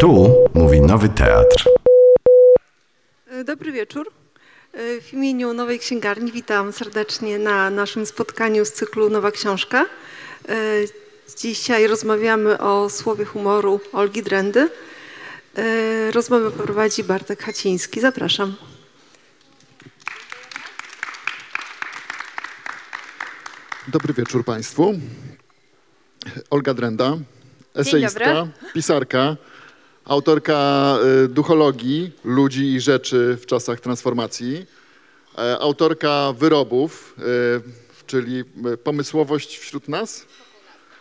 Tu mówi Nowy Teatr. E, Dobry wieczór. E, W imieniu Nowej Księgarni witam serdecznie na naszym spotkaniu z cyklu Nowa Książka. E, Dzisiaj rozmawiamy o słowie humoru Olgi Drendy. Rozmowę prowadzi Bartek Haciński. Zapraszam. Dobry wieczór Państwu. Olga Drenda, eseistka, dobry. pisarka, autorka y, duchologii ludzi i rzeczy w czasach transformacji, e, autorka wyrobów, y, czyli y, pomysłowość wśród nas,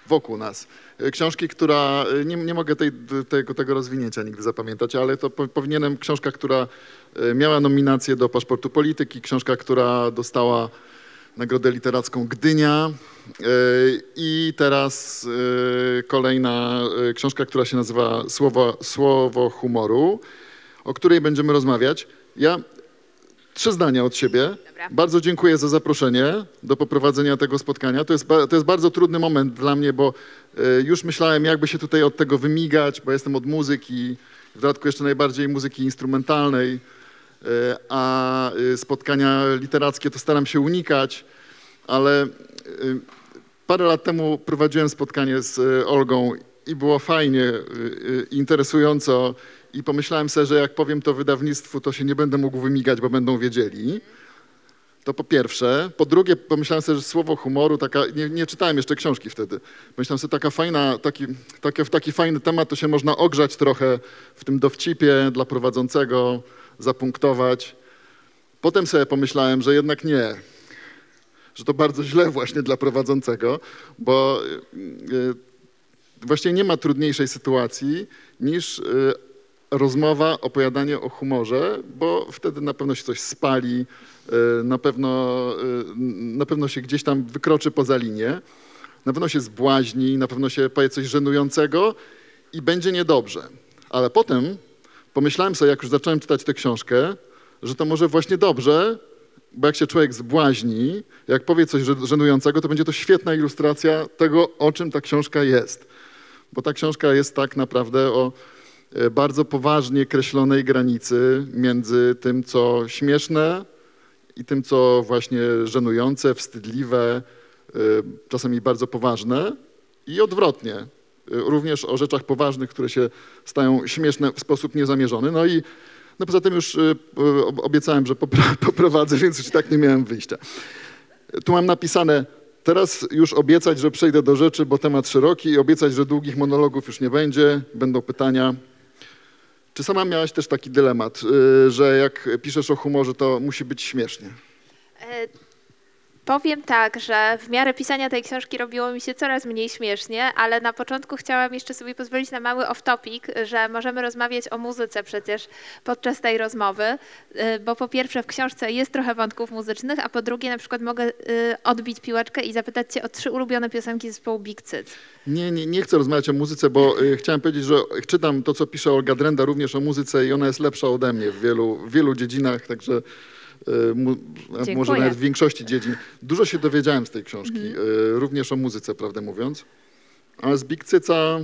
wokół nas. Książki, która, nie, nie mogę tej, tego, tego rozwinięcia nigdy zapamiętać, ale to po, powinienem, książka, która miała nominację do Paszportu Polityki, książka, która dostała Nagrodę Literacką Gdynia y, i teraz y, kolejna y, książka, która się nazywa Słowo, Słowo humoru, o której będziemy rozmawiać. Ja trzy zdania od siebie. Dobra. Bardzo dziękuję za zaproszenie do poprowadzenia tego spotkania. To jest, to jest bardzo trudny moment dla mnie, bo już myślałem, jakby się tutaj od tego wymigać, bo jestem od muzyki, w dodatku jeszcze najbardziej muzyki instrumentalnej, a y, spotkania literackie to staram się unikać, ale y, parę lat temu prowadziłem spotkanie z y, Olgą i było fajnie, interesująco i pomyślałem sobie, że jak powiem to wydawnictwu, to się nie będę mógł wymigać, bo będą wiedzieli. To po pierwsze. Po drugie, pomyślałem sobie, że słowo humoru, taka, nie, nie czytałem jeszcze książki wtedy. Myślałem sobie, taka fajna, taki, takie, w taki fajny temat, to się można ogrzać trochę w tym dowcipie dla prowadzącego, zapunktować. Potem sobie pomyślałem, że jednak nie, że to bardzo źle właśnie dla prowadzącego, bo y, y, właściwie nie ma trudniejszej sytuacji niż y, rozmowa, opowiadanie o humorze, bo wtedy na pewno się coś spali, na pewno, na pewno się gdzieś tam wykroczy poza linię, na pewno się zbłaźni, na pewno się powie coś żenującego i będzie niedobrze. Ale potem pomyślałem sobie, jak już zacząłem czytać tę książkę, że to może właśnie dobrze, bo jak się człowiek zbłaźni, jak powie coś żen- żenującego, to będzie to świetna ilustracja tego, o czym ta książka jest. Bo ta książka jest tak naprawdę o e, bardzo poważnie kreślonej granicy między tym, co śmieszne i tym, co właśnie żenujące, wstydliwe, e, czasami bardzo poważne i odwrotnie. E, Również o rzeczach poważnych, które się stają śmieszne w sposób niezamierzony. No i no poza tym już y, ob- obiecałem, że poprowadzę, więc już tak nie miałem wyjścia. Tu mam napisane, teraz już obiecać, że przejdę do rzeczy, bo temat szeroki i obiecać, że długich monologów już nie będzie, będą pytania. Czy sama miałaś też taki dylemat, y, że jak piszesz o humorze, to musi być śmiesznie? Powiem tak, że w miarę pisania tej książki robiło mi się coraz mniej śmiesznie, ale na początku chciałam jeszcze sobie pozwolić na mały off-topic, że możemy rozmawiać o muzyce przecież podczas tej rozmowy, e, bo po pierwsze w książce jest trochę wątków muzycznych, a po drugie na przykład mogę e, odbić piłeczkę i zapytać cię o trzy ulubione piosenki zespołu Big Cyt. Nie, nie, nie chcę rozmawiać o muzyce, bo y, chciałem powiedzieć, że czytam to, co pisze Olga Drenda również o muzyce i ona jest lepsza ode mnie w wielu, w wielu dziedzinach, także y, a może Dziękuję. nawet w większości dziedzin. Dużo się dowiedziałem z tej książki, y, również o muzyce, prawdę mówiąc. A z Big Cyca,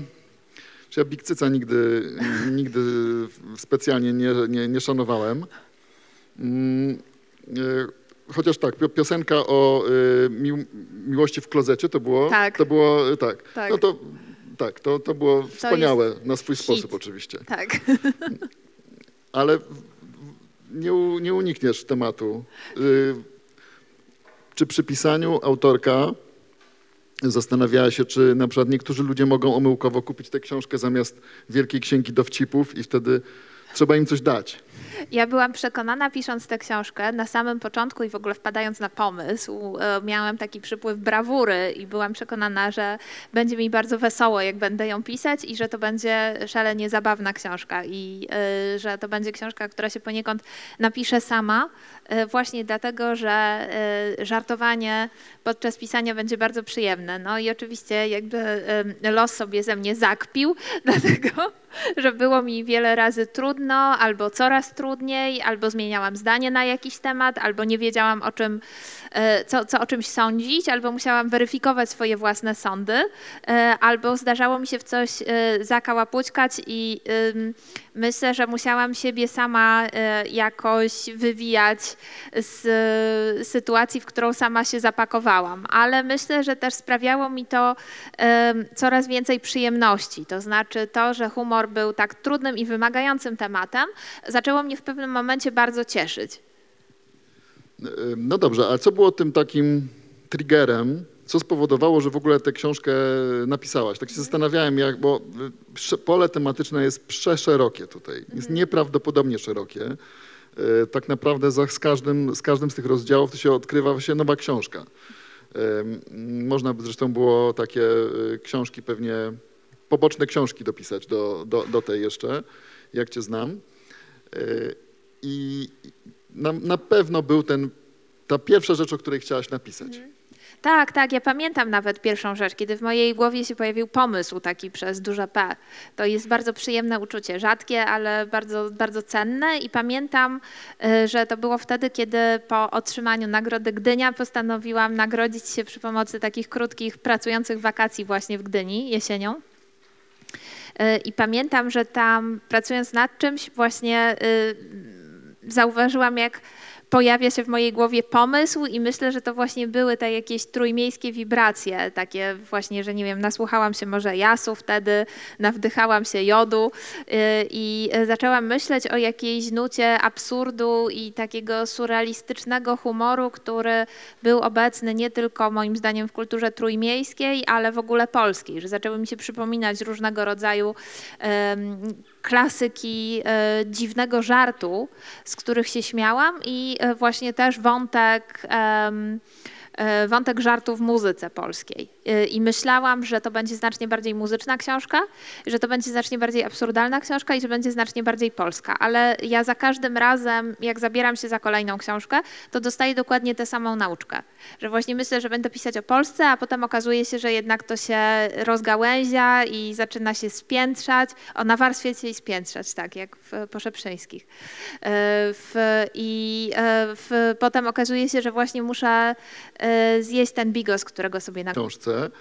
ja Big Cyca nigdy, nigdy specjalnie nie, nie, nie szanowałem. Mm, y, Chociaż tak, pio- piosenka o mił, miłości w klozecie to było. Tak. To było tak. Tak. No to tak, to, to było wspaniałe na swój hit. sposób oczywiście. Tak. Ale nie, u, nie unikniesz tematu. Y, czy przy pisaniu autorka zastanawiała się, czy na przykład niektórzy ludzie mogą omyłkowo kupić tę książkę zamiast wielkiej księgi dowcipów i wtedy trzeba im coś dać. Ja byłam przekonana, pisząc tę książkę, na samym początku i w ogóle wpadając na pomysł, e, miałam taki przypływ brawury i byłam przekonana, że będzie mi bardzo wesoło, jak będę ją pisać i że to będzie szalenie zabawna książka i e, że to będzie książka, która się poniekąd napisze sama, e, właśnie dlatego, że żartowanie podczas pisania będzie bardzo przyjemne. No i oczywiście jakby los sobie ze mnie zakpił, dlatego że było mi wiele razy trudno albo coraz coraz trudniej, albo zmieniałam zdanie na jakiś temat, albo nie wiedziałam o czym, e, co, co o czymś sądzić, albo musiałam weryfikować swoje własne sądy, e, albo zdarzało mi się w coś e, zakałapućkać i myślę, że musiałam siebie sama jakoś wywijać z sytuacji, w którą sama się zapakowałam. Ale myślę, że też sprawiało mi to coraz więcej przyjemności. To znaczy to, że humor był tak trudnym i wymagającym tematem, zaczęło mnie w pewnym momencie bardzo cieszyć. No dobrze, ale co było tym takim triggerem, co spowodowało, że w ogóle tę książkę napisałaś? Tak się zastanawiałem, jak, bo prze- pole tematyczne jest przeszerokie tutaj, jest nieprawdopodobnie szerokie. Y, Tak naprawdę z, każdym, z każdym z tych rozdziałów to się odkrywa się nowa książka. Można by zresztą było takie książki pewnie, poboczne książki dopisać do, do, do tej jeszcze, jak cię znam. Y, I na, na pewno był ten, ta pierwsza rzecz, o której chciałaś napisać. Tak, tak, ja pamiętam nawet pierwszą rzecz, kiedy w mojej głowie się pojawił pomysł taki przez duże P. To jest bardzo przyjemne uczucie, rzadkie, ale bardzo, bardzo cenne i pamiętam, y, że to było wtedy, kiedy po otrzymaniu Nagrody Gdynia postanowiłam nagrodzić się przy pomocy takich krótkich, pracujących wakacji właśnie w Gdyni jesienią. Y, I pamiętam, że tam pracując nad czymś właśnie y, zauważyłam, jak pojawia się w mojej głowie pomysł i myślę, że to właśnie były te jakieś trójmiejskie wibracje, takie właśnie, że nie wiem, nasłuchałam się może jasu wtedy, nawdychałam się jodu y, i zaczęłam myśleć o jakiejś nucie absurdu i takiego surrealistycznego humoru, który był obecny nie tylko moim zdaniem w kulturze trójmiejskiej, ale w ogóle polskiej, że zaczęły mi się przypominać różnego rodzaju klasyki e, dziwnego żartu, z których się śmiałam i właśnie też wątek, e, wątek żartu w muzyce polskiej. E, I myślałam, że to będzie znacznie bardziej muzyczna książka, że to będzie znacznie bardziej absurdalna książka i że będzie znacznie bardziej polska. Ale ja za każdym razem, jak zabieram się za kolejną książkę, to dostaję dokładnie tę samą nauczkę. Że właśnie myślę, że będę pisać o Polsce, a potem okazuje się, że jednak to się rozgałęzia i zaczyna się spiętrzać. O, nawarstwiać się i spiętrzać, tak, jak w Poszeprzyńskich. E, W, I e, w, potem okazuje się, że właśnie muszę e, zjeść ten bigos, którego sobie na książce,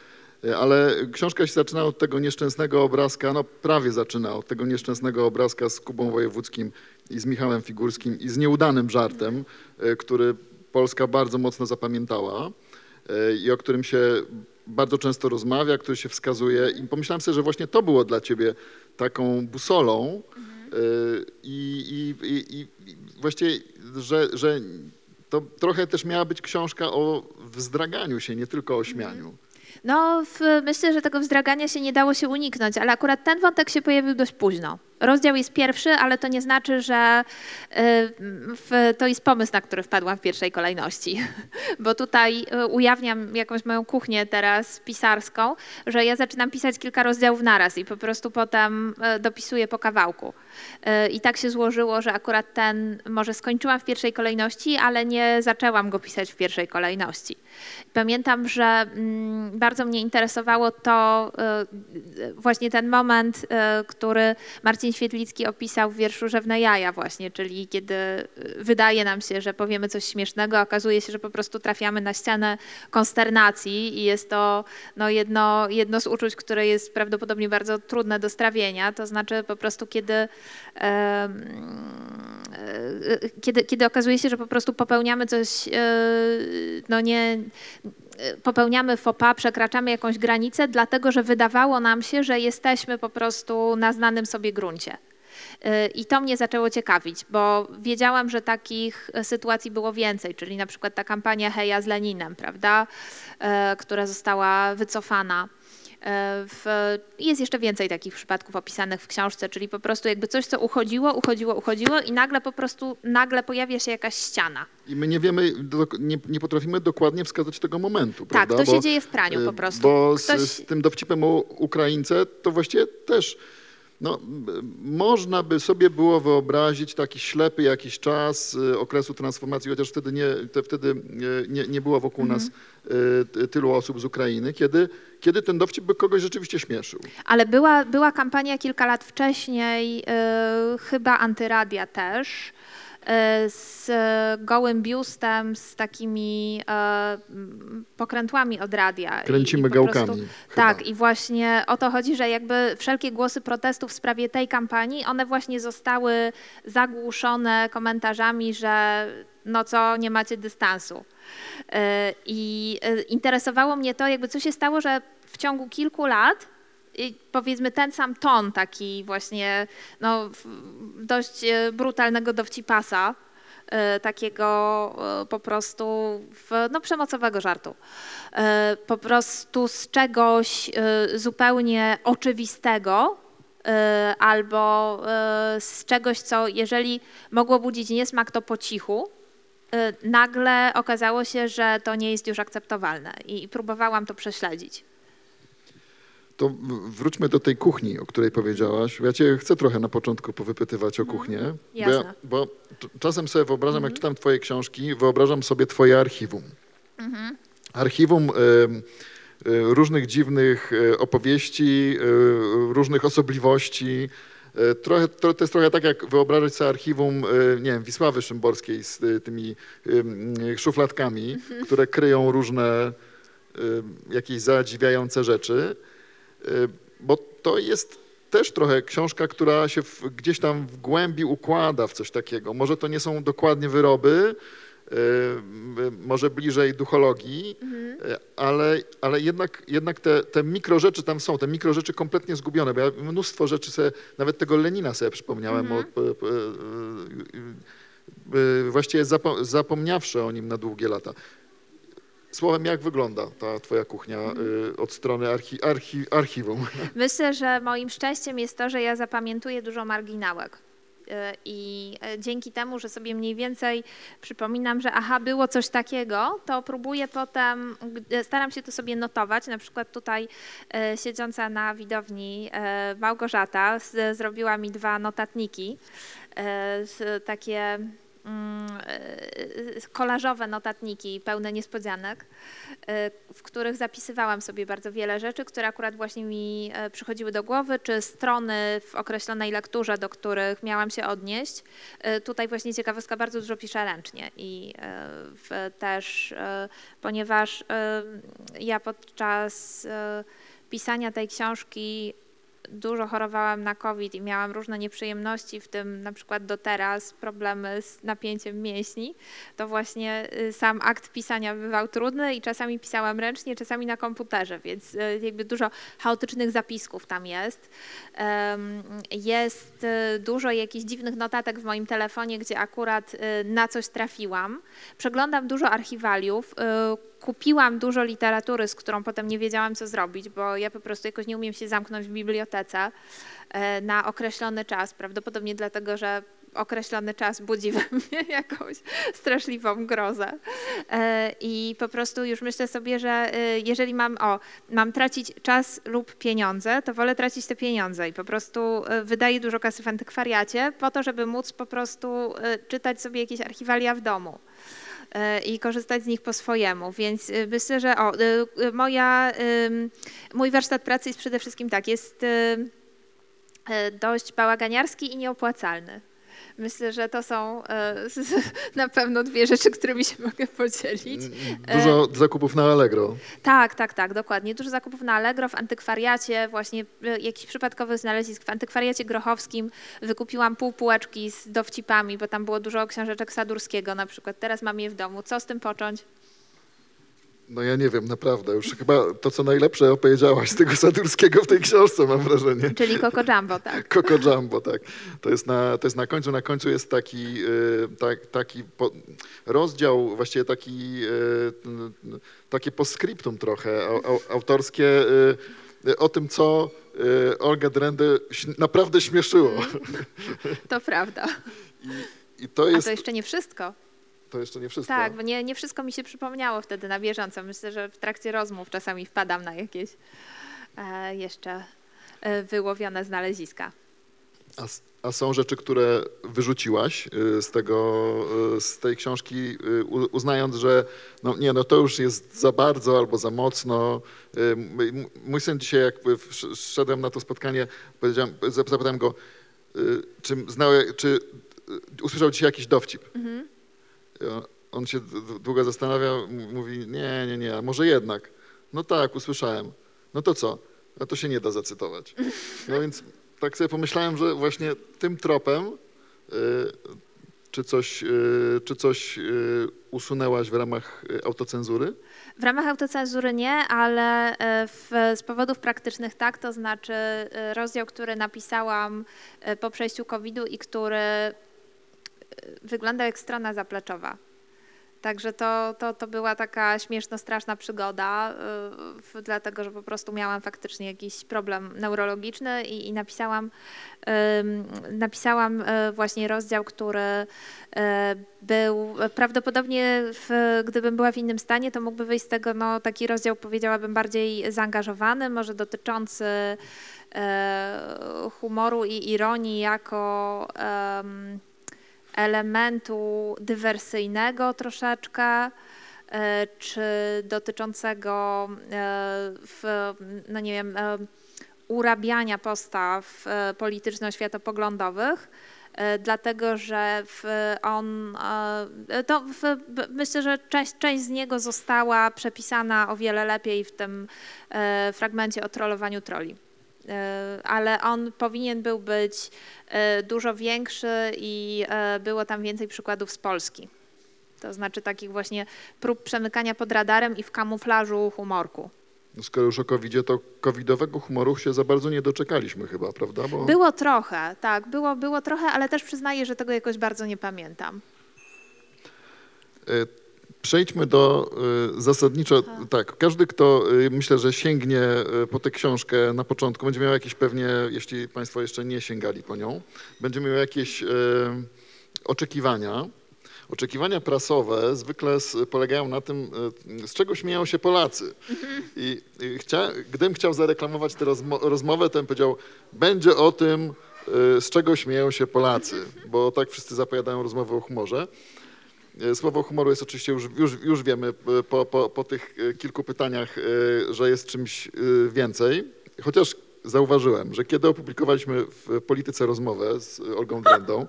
ale książka się zaczyna od tego nieszczęsnego obrazka, no prawie zaczyna od tego nieszczęsnego obrazka z Kubą Wojewódzkim i z Michałem Figurskim i z nieudanym żartem, y, który Polska bardzo mocno zapamiętała y, i o którym się bardzo często rozmawia, który się wskazuje. I pomyślałem sobie, że właśnie to było dla ciebie taką busolą y, i, i, i, i właściwie, że, że to trochę też miała być książka o wzdraganiu się, nie tylko o śmianiu. No, w, myślę, że tego wzdragania się nie dało się uniknąć, ale akurat ten wątek się pojawił dość późno. Rozdział jest pierwszy, ale to nie znaczy, że y, to jest pomysł, na który wpadłam w pierwszej kolejności. Bo tutaj y, ujawniam jakąś moją kuchnię teraz pisarską, że ja zaczynam pisać kilka rozdziałów naraz i po prostu potem y, dopisuję po kawałku. Y, I tak się złożyło, że akurat ten może skończyłam w pierwszej kolejności, ale nie zaczęłam go pisać w pierwszej kolejności. Pamiętam, że mm, bardzo mnie interesowało to y, właśnie ten moment, y, który Marcin Świetlicki opisał w wierszu Rzewne jaja właśnie, czyli kiedy y, wydaje nam się, że powiemy coś śmiesznego, okazuje się, że po prostu trafiamy na ścianę konsternacji i jest to no, jedno, jedno z uczuć, które jest prawdopodobnie bardzo trudne do strawienia, to znaczy po prostu kiedy kiedy, kiedy okazuje się, że po prostu popełniamy coś, no nie, popełniamy faux pas, przekraczamy jakąś granicę, dlatego że wydawało nam się, że jesteśmy po prostu na znanym sobie gruncie. E, I to mnie zaczęło ciekawić, bo wiedziałam, że takich e, sytuacji było więcej, czyli na przykład ta kampania Heja z Leninem, prawda, która została wycofana. E, W, jest jeszcze więcej takich przypadków opisanych w książce, czyli po prostu jakby coś, co uchodziło, uchodziło, uchodziło i nagle po prostu, nagle pojawia się jakaś ściana. I my nie wiemy, do, nie, nie potrafimy dokładnie wskazać tego momentu, Tak, prawda? to się dzieje w praniu po prostu. Bo z, Ktoś- z tym dowcipem o Ukraińce to właściwie też No, można by sobie było wyobrazić taki ślepy jakiś czas y, okresu transformacji, chociaż wtedy nie, te, wtedy y, nie, nie było wokół nas y, ty- tylu osób z Ukrainy, kiedy, kiedy ten dowcip by kogoś rzeczywiście śmieszył. Ale była, była kampania kilka lat wcześniej, chyba antyradia też, z gołym biustem, z takimi m, pokrętłami od radia. I- Kręcimy i prostu- gałkami. Tak, chyba. i właśnie o to chodzi, że jakby wszelkie głosy protestu w sprawie tej kampanii, one właśnie zostały zagłuszone komentarzami, że no co, nie macie dystansu. Yy, I interesowało mnie to, jakby co się stało, że w ciągu kilku lat i powiedzmy ten sam ton taki właśnie no, dość yy, brutalnego dowcipasa, yy, takiego yy, po prostu w, no, przemocowego żartu. Po prostu z czegoś zupełnie oczywistego albo z czegoś, co jeżeli mogło budzić niesmak, to po cichu, nagle okazało się, że to nie jest już akceptowalne i próbowałam to prześledzić. To wróćmy do tej kuchni, o której powiedziałaś. Ja cię chcę trochę na początku powypytywać o kuchnię. Bo, jasne. ja, bo czasem sobie wyobrażam, jak czytam twoje książki, wyobrażam sobie twoje archiwum. Archiwum y, różnych dziwnych y, opowieści, y, różnych osobliwości. Trochę, to, to jest trochę tak, jak wyobrażać sobie archiwum, nie wiem, Wisławy Szymborskiej z tymi szufladkami, które kryją różne jakieś zadziwiające rzeczy. Y, Bo to jest też trochę książka, która się w, gdzieś tam w głębi układa w coś takiego. Może to nie są dokładnie wyroby, y, y, może bliżej duchologii, y, ale, ale jednak, jednak te, te mikrorzeczy tam są, te mikrorzeczy kompletnie zgubione, bo ja mnóstwo rzeczy sobie, nawet tego Lenina sobie przypomniałem, o, p- p- y, y, y, właściwie zapo, zapomniawszy o nim na długie lata. Słowem, jak wygląda ta twoja kuchnia y, od strony archi, archi, archiwum? Myślę, że moim szczęściem jest to, że ja zapamiętuję dużo marginałek. Y, I y, dzięki temu, że sobie mniej więcej przypominam, że aha, było coś takiego, to próbuję potem, staram się to sobie notować. Na przykład tutaj y, siedząca na widowni Małgorzata zrobiła mi dwa notatniki, takie kolażowe notatniki pełne niespodzianek, y, w których zapisywałam sobie bardzo wiele rzeczy, które akurat właśnie mi e, przychodziły do głowy, czy strony w określonej lekturze, do których miałam się odnieść. Tutaj właśnie ciekawostka, bardzo dużo piszę ręcznie i e, też, e, ponieważ e, ja podczas e, pisania tej książki dużo chorowałam na COVID i miałam różne nieprzyjemności, w tym na przykład do teraz problemy z napięciem mięśni, to właśnie y, sam akt pisania bywał trudny i czasami pisałam ręcznie, czasami na komputerze, więc y, jakby dużo chaotycznych zapisków tam jest. Jest y, dużo jakichś dziwnych notatek w moim telefonie, gdzie akurat na coś trafiłam. Przeglądam dużo archiwaliów. Kupiłam dużo literatury, z którą potem nie wiedziałam, co zrobić, bo ja po prostu jakoś nie umiem się zamknąć w bibliotece e, na określony czas. Prawdopodobnie dlatego, że określony czas budzi we mnie jakąś straszliwą grozę. E, I po prostu już myślę sobie, że e, jeżeli mam, o, mam tracić czas lub pieniądze, to wolę tracić te pieniądze i po prostu wydaję dużo kasy w antykwariacie po to, żeby móc po prostu czytać sobie jakieś archiwalia w domu i korzystać z nich po swojemu. Więc e, myślę, że o, e, e, moja, mój warsztat pracy jest przede wszystkim tak, jest e, e, dość bałaganiarski i nieopłacalny. Myślę, że to są e, na pewno dwie rzeczy, którymi się mogę podzielić. Dużo zakupów na Allegro. Tak, tak, tak, dokładnie. Dużo zakupów na Allegro, w antykwariacie, właśnie e, jakichś przypadkowych znalezisk. W antykwariacie grochowskim wykupiłam pół półeczki z dowcipami, bo tam było dużo książeczek Sadurskiego na przykład. Teraz mam je w domu. Co z tym począć? No ja nie wiem, naprawdę. Już chyba to, co najlepsze opowiedziałaś z tego Sadurskiego w tej książce, mam wrażenie. Czyli Coco Jumbo, tak. Coco Jumbo, tak. To jest na, to jest na końcu. Na końcu jest taki, y, tak, taki rozdział, właściwie taki, y, takie postscriptum trochę au, au, autorskie y, o tym, co Olga Drendę naprawdę śmieszyło. To prawda. I to A jest, to jeszcze nie wszystko. To jeszcze nie wszystko. Tak, bo nie, nie wszystko mi się przypomniało wtedy na bieżąco. Myślę, że w trakcie rozmów czasami wpadam na jakieś e, jeszcze e, wyłowione znaleziska. A, a są rzeczy, które wyrzuciłaś y, z, tego, y, z tej książki, u- uznając, że no nie, no to już jest za bardzo albo za mocno. Mój syn dzisiaj, jak szedłem na to spotkanie, powiedziałem, zap- zapytałem go, czy, znał, czy usłyszał dzisiaj jakiś dowcip. I on- On się długo zastanawiał, m- mówi, nie, nie, nie, może jednak. No tak, usłyszałem. No to co? No to się nie da zacytować. No więc tak sobie pomyślałem, że właśnie tym tropem y, czy coś, y, czy coś usunęłaś w ramach autocenzury? W ramach autocenzury nie, ale e, w, z powodów praktycznych tak, to znaczy e, rozdział, który napisałam e, po przejściu COVID-u i który e, wygląda jak strona zapleczowa. Także to, to, to była taka śmieszno straszna przygoda, y, w- dlatego że po prostu miałam faktycznie jakiś problem neurologiczny i, i napisałam, ym, napisałam y, właśnie rozdział, który y, był prawdopodobnie, w, gdybym była w innym stanie, to mógłby wyjść z tego no, taki rozdział, powiedziałabym, bardziej zaangażowany, może dotyczący e, humoru i ironii jako elementu dywersyjnego troszeczkę, e, czy dotyczącego e, w, no nie wiem, e, urabiania postaw polityczno-światopoglądowych. Dlatego, że on, to myślę, że część, część z niego została przepisana o wiele lepiej w tym fragmencie o trollowaniu troli. E, ale on powinien był być e, dużo większy i e, było tam więcej przykładów z Polski. To znaczy takich właśnie prób przemykania pod radarem i w kamuflażu humorku. No skoro już o covid to covidowego humoru się za bardzo nie doczekaliśmy chyba, prawda? Bo... Było trochę, tak, było, było trochę, ale też przyznaję, że tego jakoś bardzo nie pamiętam. Przejdźmy do e, zasadniczo, tak, każdy, kto e, myślę, że sięgnie e, po tę książkę na początku, będzie miał jakieś pewnie, jeśli Państwo jeszcze nie sięgali po nią, będzie miał jakieś e, oczekiwania. Oczekiwania prasowe zwykle s- polegają na tym, e, z czego śmieją się Polacy. I, i chcia, gdybym chciał zareklamować tę rozmo- rozmowę, to bym powiedział, będzie o tym, e, z czego śmieją się Polacy, bo tak wszyscy zapowiadają rozmowę o humorze. E, Słowo humoru jest oczywiście już, już, już wiemy e, po, po, po tych e, kilku pytaniach, że jest czymś więcej. Chociaż zauważyłem, że kiedy opublikowaliśmy w Polityce rozmowę z Olgą Drendą,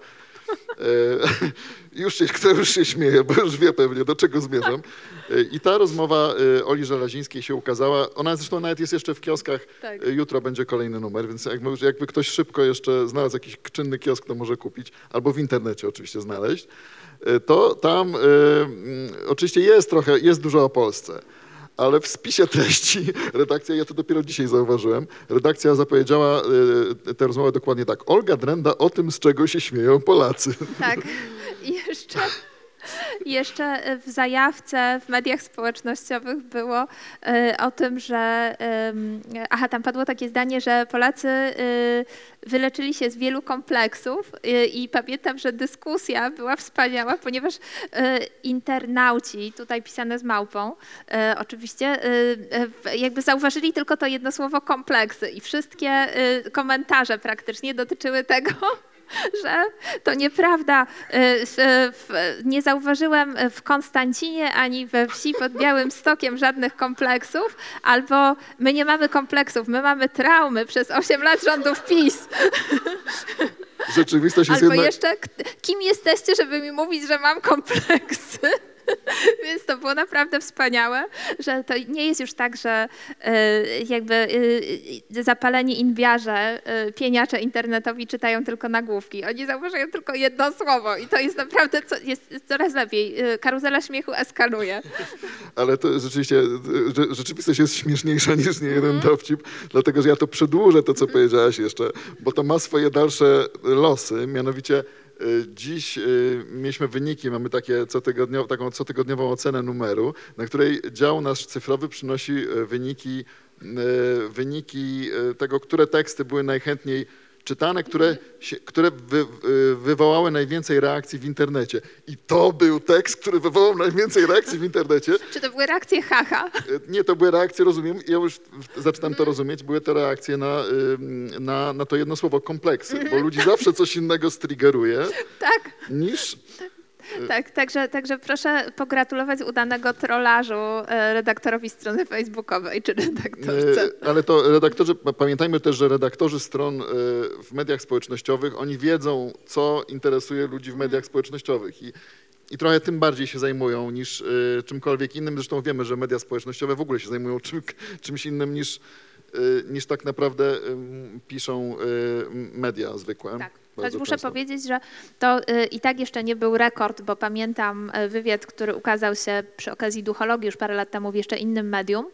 już się, kto już się śmieje, bo już wie pewnie, do czego zmierzam. I ta rozmowa Oli Żelazińskiej się ukazała. Ona zresztą nawet jest jeszcze w kioskach. Tak. Jutro będzie kolejny numer, więc jakby, jakby ktoś szybko jeszcze znalazł jakiś czynny kiosk, to może kupić. Albo w internecie oczywiście znaleźć. E, To tam mm, oczywiście jest trochę, jest dużo o Polsce. Ale w spisie treści redakcja, ja to dopiero dzisiaj zauważyłem, redakcja zapowiedziała e, tę rozmowę dokładnie tak. Olga Drenda o tym, z czego się śmieją Polacy. Tak. I jeszcze, jeszcze w zajawce w mediach społecznościowych było e, o tym, że aha, tam padło takie zdanie, że Polacy e, wyleczyli się z wielu kompleksów e, i pamiętam, że dyskusja była wspaniała, ponieważ e, internauci, tutaj pisane z małpą, e, oczywiście e, e, jakby zauważyli tylko to jedno słowo kompleksy i wszystkie e, komentarze praktycznie dotyczyły tego, że to nieprawda. Y, nie zauważyłem w Konstancinie ani we wsi pod Białym Stokiem żadnych kompleksów, albo my nie mamy kompleksów, my mamy traumy przez 8 lat rządów PiS. Rzeczywistość jest Albo jednak... jeszcze, kim jesteście, żeby mi mówić, że mam kompleksy? Więc to było naprawdę wspaniałe, że to nie jest już tak, że y, jakby y, zapaleni inwiarze, pieniacze internetowi czytają tylko nagłówki. Oni zauważają tylko jedno słowo i to jest naprawdę co, jest coraz lepiej. Karuzela śmiechu eskaluje. Ale to rzeczywiście, rzeczywistość jest śmieszniejsza niż nie jeden dowcip, dlatego że ja to przedłużę to, co powiedziałaś jeszcze, bo to ma swoje dalsze losy, mianowicie dziś y, mieliśmy wyniki, mamy takie cotygodniow, taką cotygodniową ocenę numeru, na której dział nasz cyfrowy przynosi y, wyniki, y, wyniki y, tego, które teksty były najchętniej czytane, które, się, które wy, wywołały najwięcej reakcji w internecie. I to był tekst, który wywołał najwięcej reakcji w internecie. Czy to były reakcje haha? Nie, to były reakcje, rozumiem, ja już zaczynam to rozumieć, były to reakcje na, na, na to jedno słowo kompleksy, bo ludzi zawsze coś innego striggeruje Tak. niż... Tak, także, także proszę pogratulować udanego trolażu e, redaktorowi strony facebookowej czy redaktorce. E, Ale to redaktorzy, pa- pamiętajmy też, że redaktorzy stron e, w mediach społecznościowych, oni wiedzą, co interesuje ludzi w mediach społecznościowych i, i trochę tym bardziej się zajmują niż czymkolwiek innym. Zresztą wiemy, że media społecznościowe w ogóle się zajmują czym, czymś innym niż, niż tak naprawdę em, piszą e, media zwykłe. Tak. Choć muszę często. powiedzieć, że to y, i tak jeszcze nie był rekord, bo pamiętam y, wywiad, który ukazał się przy okazji duchologii już parę lat temu w jeszcze innym medium,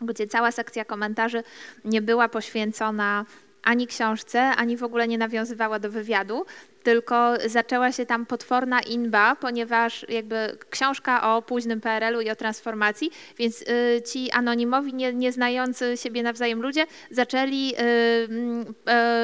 gdzie cała sekcja komentarzy nie była poświęcona ani książce, ani w ogóle nie nawiązywała do wywiadu, tylko zaczęła się tam potworna inba, ponieważ jakby książka o późnym PRL-u i o transformacji, więc y, ci anonimowi, nie, nie znający siebie nawzajem ludzie zaczęli y, mm,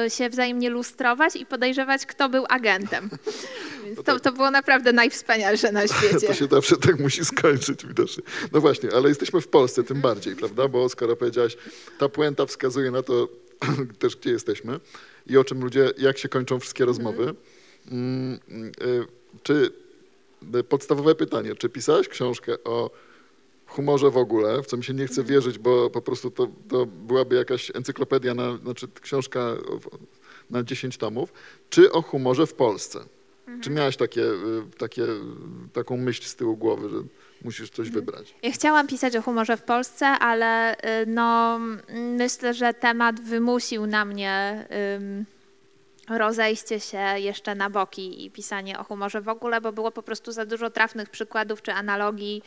y, się wzajemnie lustrować i podejrzewać, kto był agentem. Więc to, to było naprawdę najwspanialsze na świecie. To się zawsze tak musi skończyć widocznie. No właśnie, ale jesteśmy w Polsce tym bardziej, prawda? Bo skoro powiedziałaś, ta puenta wskazuje na to też, gdzie jesteśmy i o czym ludzie, jak się kończą wszystkie rozmowy. Mm, y, Czy y, podstawowe pytanie, czy pisałaś książkę o humorze w ogóle, w co mi się nie chce wierzyć, bo po prostu to, to byłaby jakaś encyklopedia, na, znaczy książka na 10 tomów, czy o humorze w Polsce? Czy miałaś takie, y, takie, y, taką myśl z tyłu głowy, że musisz coś wybrać? Ja chciałam pisać o humorze w Polsce, ale y, no, mm, myślę, że temat wymusił na mnie ym, rozejście się jeszcze na boki i pisanie o humorze w ogóle, bo było po prostu za dużo trafnych przykładów czy analogii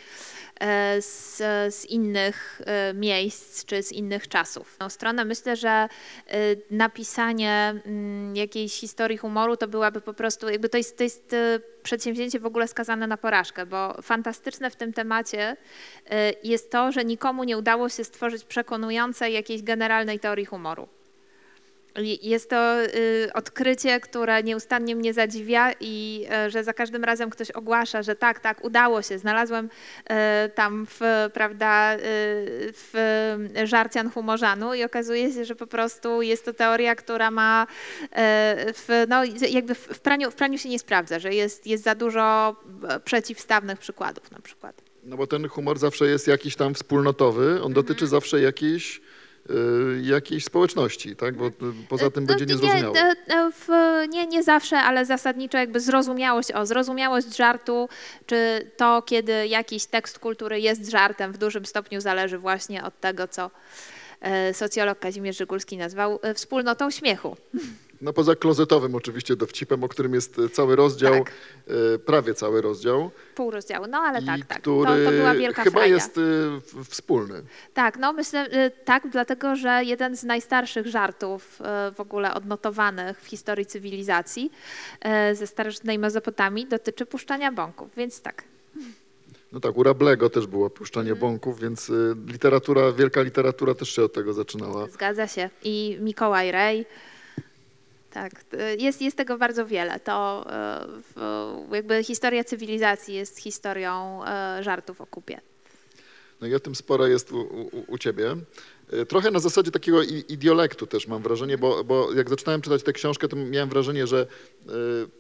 e, z, z innych e, miejsc czy z innych czasów. No, stronę myślę, że e, napisanie mm, jakiejś historii humoru to byłaby po prostu, jakby to jest, to jest przedsięwzięcie w ogóle skazane na porażkę, bo fantastyczne w tym temacie jest to, że nikomu nie udało się stworzyć przekonującej jakiejś generalnej teorii humoru. Jest to y, odkrycie, które nieustannie mnie zadziwia i y, że za każdym razem ktoś ogłasza, że tak, tak, udało się, znalazłem y, tam w, prawda, y, w żarcian humorzanu i okazuje się, że po prostu jest to teoria, która ma y, w, no, jakby w praniu, w praniu się nie sprawdza, że jest, jest za dużo e, przeciwstawnych przykładów na przykład. No bo ten humor zawsze jest jakiś tam wspólnotowy, on dotyczy zawsze jakiejś, jakiejś społeczności, tak? Bo y, poza tym No, będzie nie, niezrozumiałe. e, e, w, nie, nie zawsze, ale zasadniczo jakby zrozumiałość, o zrozumiałość żartu, czy to, kiedy jakiś tekst kultury jest żartem, w dużym stopniu zależy właśnie od tego, co socjolog Kazimierz Żygulski nazwał wspólnotą śmiechu. No poza klozetowym oczywiście dowcipem, o którym jest y, cały rozdział, Tak. y, prawie cały rozdział. Pół rozdziału, no ale tak, tak. To, to była wielka chyba frajda. jest w- wspólny. Tak, no myślę, tak, dlatego że jeden z najstarszych żartów w ogóle odnotowanych w historii cywilizacji ze starożytnej Mezopotamii dotyczy puszczania bąków, więc tak. No tak, u Rablego też było puszczanie Mhm. bąków, więc literatura, wielka literatura też się od tego zaczynała. Zgadza się. I Mikołaj Rej. Tak, jest, jest tego bardzo wiele. To w, jakby historia cywilizacji jest historią y, żartów o kupie. No i o tym sporo jest u, u, u ciebie. E, Trochę na zasadzie takiego idiolektu też mam wrażenie, bo, bo jak zaczynałem czytać tę książkę, to miałem wrażenie, że e,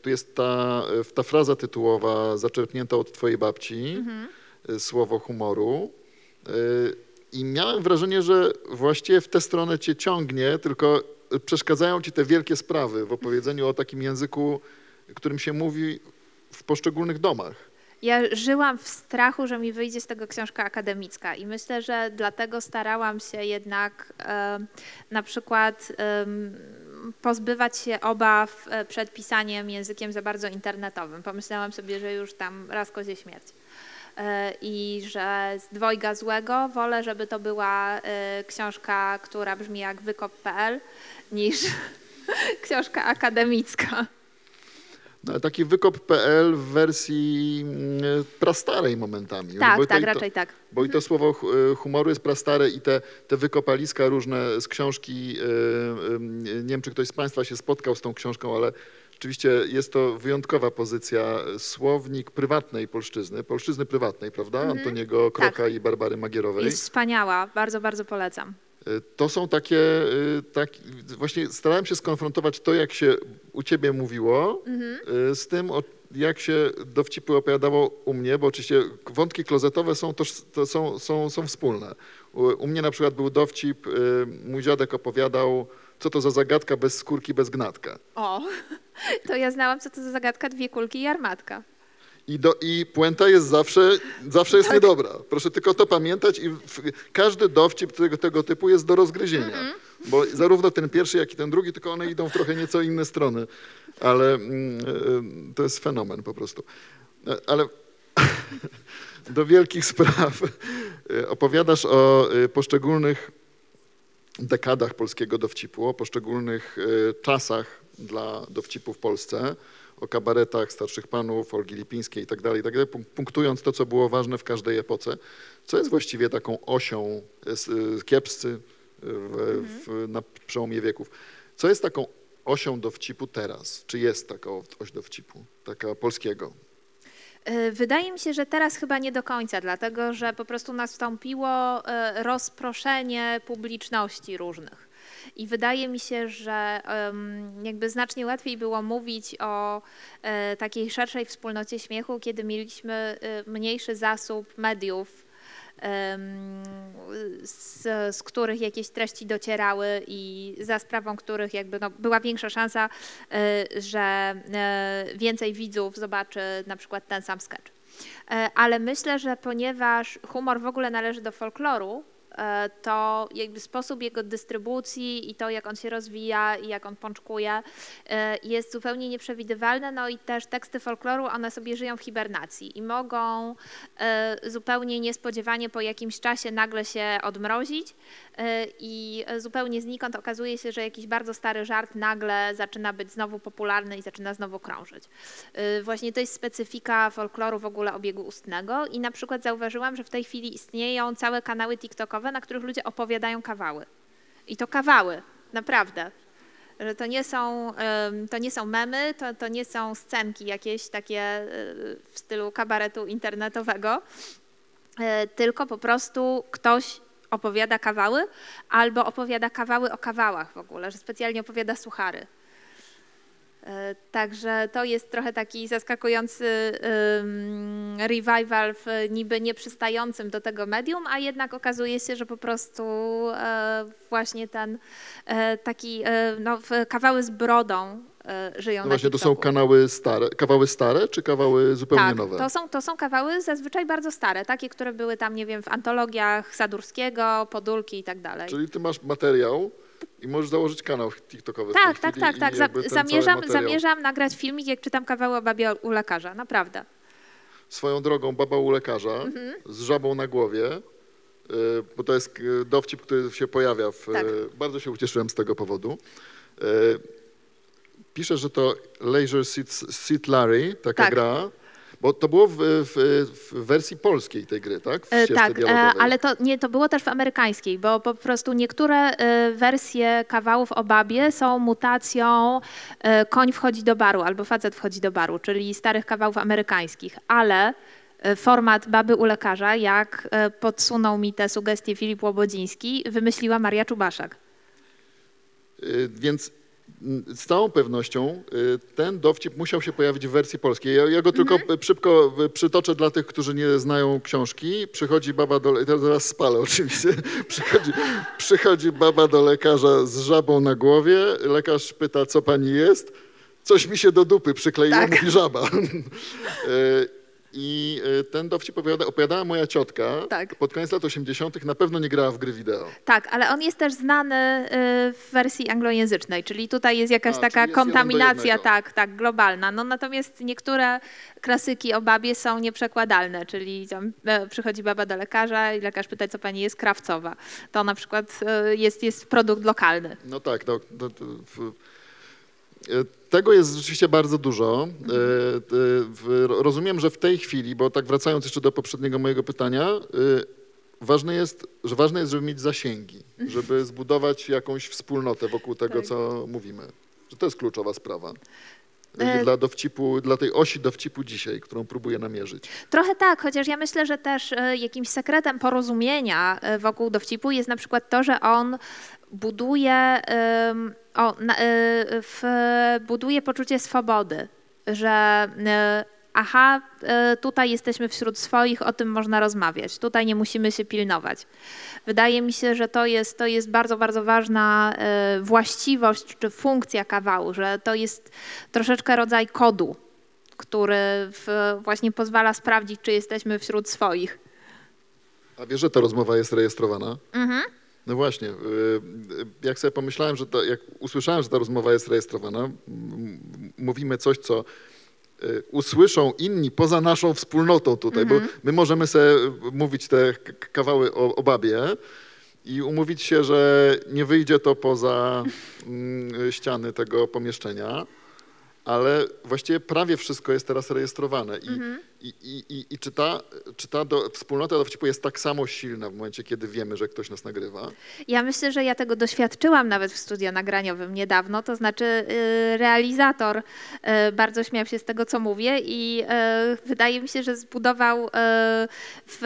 tu jest ta, e, ta fraza tytułowa zaczerpnięta od twojej babci, e, słowo humoru. E, I miałem wrażenie, że właściwie w tę stronę cię ciągnie, tylko e, przeszkadzają ci te wielkie sprawy w opowiedzeniu o takim języku, którym się mówi w poszczególnych domach. Ja żyłam w strachu, że mi wyjdzie z tego książka akademicka i myślę, że dlatego starałam się jednak na przykład pozbywać się obaw e, przed pisaniem językiem za bardzo internetowym. Pomyślałam sobie, że już tam raz kozie śmierć. E, I że z dwojga złego wolę, żeby to była e, książka, która brzmi jak wykop.pl niż książka akademicka. No, taki wykop.pl w wersji mm, prastarej momentami. Tak, Bo tak, to- raczej tak. Bo i to słowo hu- humoru jest prastare i te, te wykopaliska różne z książki y, wiem, czy ktoś z Państwa się spotkał z tą książką, ale rzeczywiście jest to wyjątkowa pozycja. Słownik prywatnej polszczyzny, polszczyzny prywatnej, prawda? Antoniego Kroka i Barbary Magierowej. Jest wspaniała, bardzo, bardzo polecam. Y, To są takie, y, tak, właśnie starałem się skonfrontować to, jak się u ciebie mówiło, y, z tym, jak się dowcipy opowiadało u mnie, bo oczywiście wątki klozetowe są, toż, to są, są, są wspólne. U, u mnie na przykład był dowcip, mój dziadek opowiadał, co to za zagadka bez skórki, bez gnatka. O, to ja znałam, co to za zagadka, dwie kulki i armatka. I, do, I puenta jest zawsze, zawsze jest niedobra. Proszę tylko to pamiętać i w, każdy dowcip tego, tego typu jest do rozgryzienia. Bo zarówno ten pierwszy, jak i ten drugi, tylko one idą w trochę nieco inne strony. Ale mm, y, to jest fenomen po prostu. E, Ale do wielkich spraw y, opowiadasz o poszczególnych dekadach polskiego dowcipu, o poszczególnych y, czasach dla dowcipu w Polsce, o kabaretach starszych panów, Olgi Lipińskiej i tak dalej, i tak punktując to, co było ważne w każdej epoce. Co jest właściwie taką osią s- y, kiepscy w, w, na przełomie wieków? Co jest taką osią dowcipu teraz? Czy jest taka oś dowcipu, taka polskiego? Y, Wydaje mi się, że teraz chyba nie do końca, dlatego że po prostu nastąpiło y, rozproszenie publiczności różnych. I wydaje mi się, że jakby znacznie łatwiej było mówić o e, takiej szerszej wspólnocie śmiechu, kiedy mieliśmy e, mniejszy zasób mediów, z, z których jakieś treści docierały i za sprawą których jakby no, była większa szansa, e, że e, więcej widzów zobaczy na przykład ten sam sketch. E, Ale myślę, że ponieważ humor w ogóle należy do folkloru, to jakby sposób jego dystrybucji i to, jak on się rozwija i jak on pączkuje, e, jest zupełnie nieprzewidywalne. No i też teksty folkloru, one sobie żyją w hibernacji i mogą e, zupełnie niespodziewanie po jakimś czasie nagle się odmrozić e, i zupełnie znikąd okazuje się, że jakiś bardzo stary żart nagle zaczyna być znowu popularny i zaczyna znowu krążyć. Właśnie to jest specyfika folkloru w ogóle obiegu ustnego i na przykład zauważyłam, że w tej chwili istnieją całe kanały TikTokowe, na których ludzie opowiadają kawały. I to kawały, naprawdę. Że to nie są, to nie są memy, to, to nie są scenki jakieś takie y, w stylu kabaretu internetowego, y, tylko po prostu ktoś opowiada kawały albo opowiada kawały o kawałach w ogóle, że specjalnie opowiada suchary. E, Także to jest trochę taki zaskakujący revival w niby nieprzystającym do tego medium, a jednak okazuje się, że po prostu e, właśnie ten e, taki no, kawały z brodą żyją No właśnie, to są kanały stare, kawały stare, czy kawały zupełnie Tak, nowe? to są, to są kawały zazwyczaj bardzo stare, takie, które były tam, nie wiem, w antologiach Sadurskiego, Podulki i tak dalej. Czyli ty masz materiał i możesz założyć kanał TikTokowy Tak, tak, tak, tak. Zamierzam, zamierzam nagrać filmik, jak czytam kawały o babie u lekarza, naprawdę. Swoją drogą baba u lekarza Mhm. z żabą na głowie, y, bo to jest y, dowcip, który się pojawia. W, Tak. y, Bardzo się ucieszyłem z tego powodu. Pisze, że to Leisure Seat, Seat Larry, taka Tak. gra, bo to było w, w, w wersji polskiej tej gry, tak? E, Tak, e, dialogowej. ale to, nie, to było też w amerykańskiej, bo po prostu niektóre e, wersje kawałów o babie są mutacją koń wchodzi do baru albo facet wchodzi do baru, czyli starych kawałów amerykańskich, ale format baby u lekarza, jak podsunął mi te sugestie Filip Łobodziński, wymyśliła Maria Czubaszak. Y, Więc z całą pewnością y, ten dowcip musiał się pojawić w wersji polskiej. Ja, ja go tylko Mhm. szybko y, przytoczę dla tych, którzy nie znają książki. Przychodzi baba do... le- Teraz zaraz spalę oczywiście. Przychodzi, przychodzi baba do lekarza z żabą na głowie. Lekarz pyta, co pani jest? Coś mi się do dupy przykleiło, Tak. mówi żaba. I y, ten dowcip opowiada, opowiadała moja ciotka. Tak. Pod koniec lat 80. na pewno nie grała w gry wideo. Tak, ale on jest też znany y, w wersji anglojęzycznej, czyli tutaj jest jakaś A, taka jest kontaminacja, tak, tak, globalna. No natomiast niektóre klasyki o babie są nieprzekładalne, czyli tam, e, przychodzi baba do lekarza i lekarz pyta, co pani jest, krawcowa. To na przykład e, jest, jest produkt lokalny. No tak, no, tego jest rzeczywiście bardzo dużo. E, e, rozumiem, że w tej chwili, bo tak wracając jeszcze do poprzedniego mojego pytania, e, ważne jest, że ważne jest, żeby mieć zasięgi, żeby zbudować jakąś wspólnotę wokół tego, Tak. co mówimy. Że to jest kluczowa sprawa. E- Dla dowcipu, dla tej osi dowcipu dzisiaj, którą próbuję namierzyć. Trochę tak, chociaż ja myślę, że też e, jakimś sekretem porozumienia e, wokół dowcipu jest na przykład to, że on buduje, o, e, w, buduje poczucie swobody, że e, aha, e, tutaj jesteśmy wśród swoich, o tym można rozmawiać, tutaj nie musimy się pilnować. Wydaje mi się, że to jest, to jest bardzo, bardzo ważna właściwość czy funkcja kawału, że to jest troszeczkę rodzaj kodu, który w, właśnie pozwala sprawdzić, czy jesteśmy wśród swoich. A wiesz, że ta rozmowa jest rejestrowana? Mhm. No właśnie, y, y, jak sobie pomyślałem, że ta, jak usłyszałem, że ta rozmowa jest rejestrowana, mówimy coś, co y, usłyszą inni poza naszą wspólnotą tutaj, bo my możemy sobie mówić te kawały o, o babie i umówić się, że nie wyjdzie to poza mm, ściany tego pomieszczenia, ale właściwie prawie wszystko jest teraz rejestrowane. I, i, i, i, i czy ta, czy ta do, wspólnota dowcipu jest tak samo silna w momencie, kiedy wiemy, że ktoś nas nagrywa? Ja myślę, że ja tego doświadczyłam nawet w studio nagraniowym niedawno, to znaczy y, realizator y, bardzo śmiał się z tego, co mówię i y, wydaje mi się, że zbudował, w,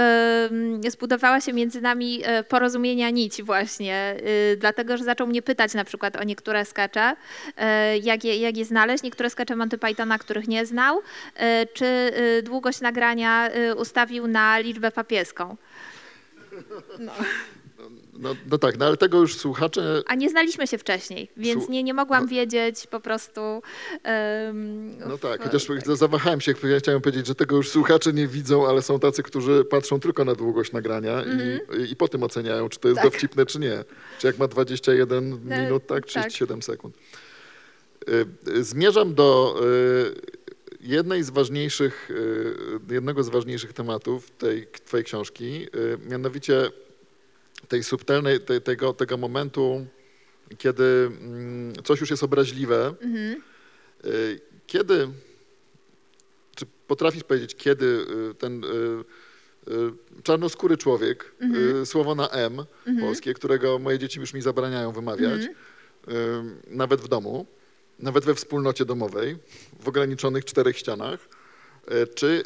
y, zbudowała się między nami porozumienia nić właśnie, dlatego, że zaczął mnie pytać na przykład o niektóre skecze, y, jak je, jak je znaleźć, niektóre skecze Monty Pythona, których nie znał, czy y, długość nagrania y, ustawił na liczbę papieską. No, no tak, no ale tego już słuchacze, A nie znaliśmy się wcześniej, więc nie, nie mogłam no. wiedzieć po prostu. em, no tak, chociaż zawahałem się, ja chciałem powiedzieć, że tego już słuchacze nie widzą, ale są tacy, którzy patrzą tylko na długość nagrania i, i po tym oceniają, czy to jest Mhm. Tak. dowcipne, czy nie. Czy jak ma 21 E, minut, tak, tak. 37 sekund. Y, y, Zmierzam do jednej z ważniejszych, y, jednego z ważniejszych tematów tej twojej książki, y, mianowicie tej subtelnej, tej, tego, tego momentu, kiedy mm, coś już jest obraźliwe, Mhm. y, kiedy, czy potrafisz powiedzieć, kiedy ten czarnoskóry człowiek, Mhm. słowo na M polskie, którego moje dzieci już mi zabraniają wymawiać, Mhm. nawet w domu, nawet we wspólnocie domowej, w ograniczonych czterech ścianach, y, czy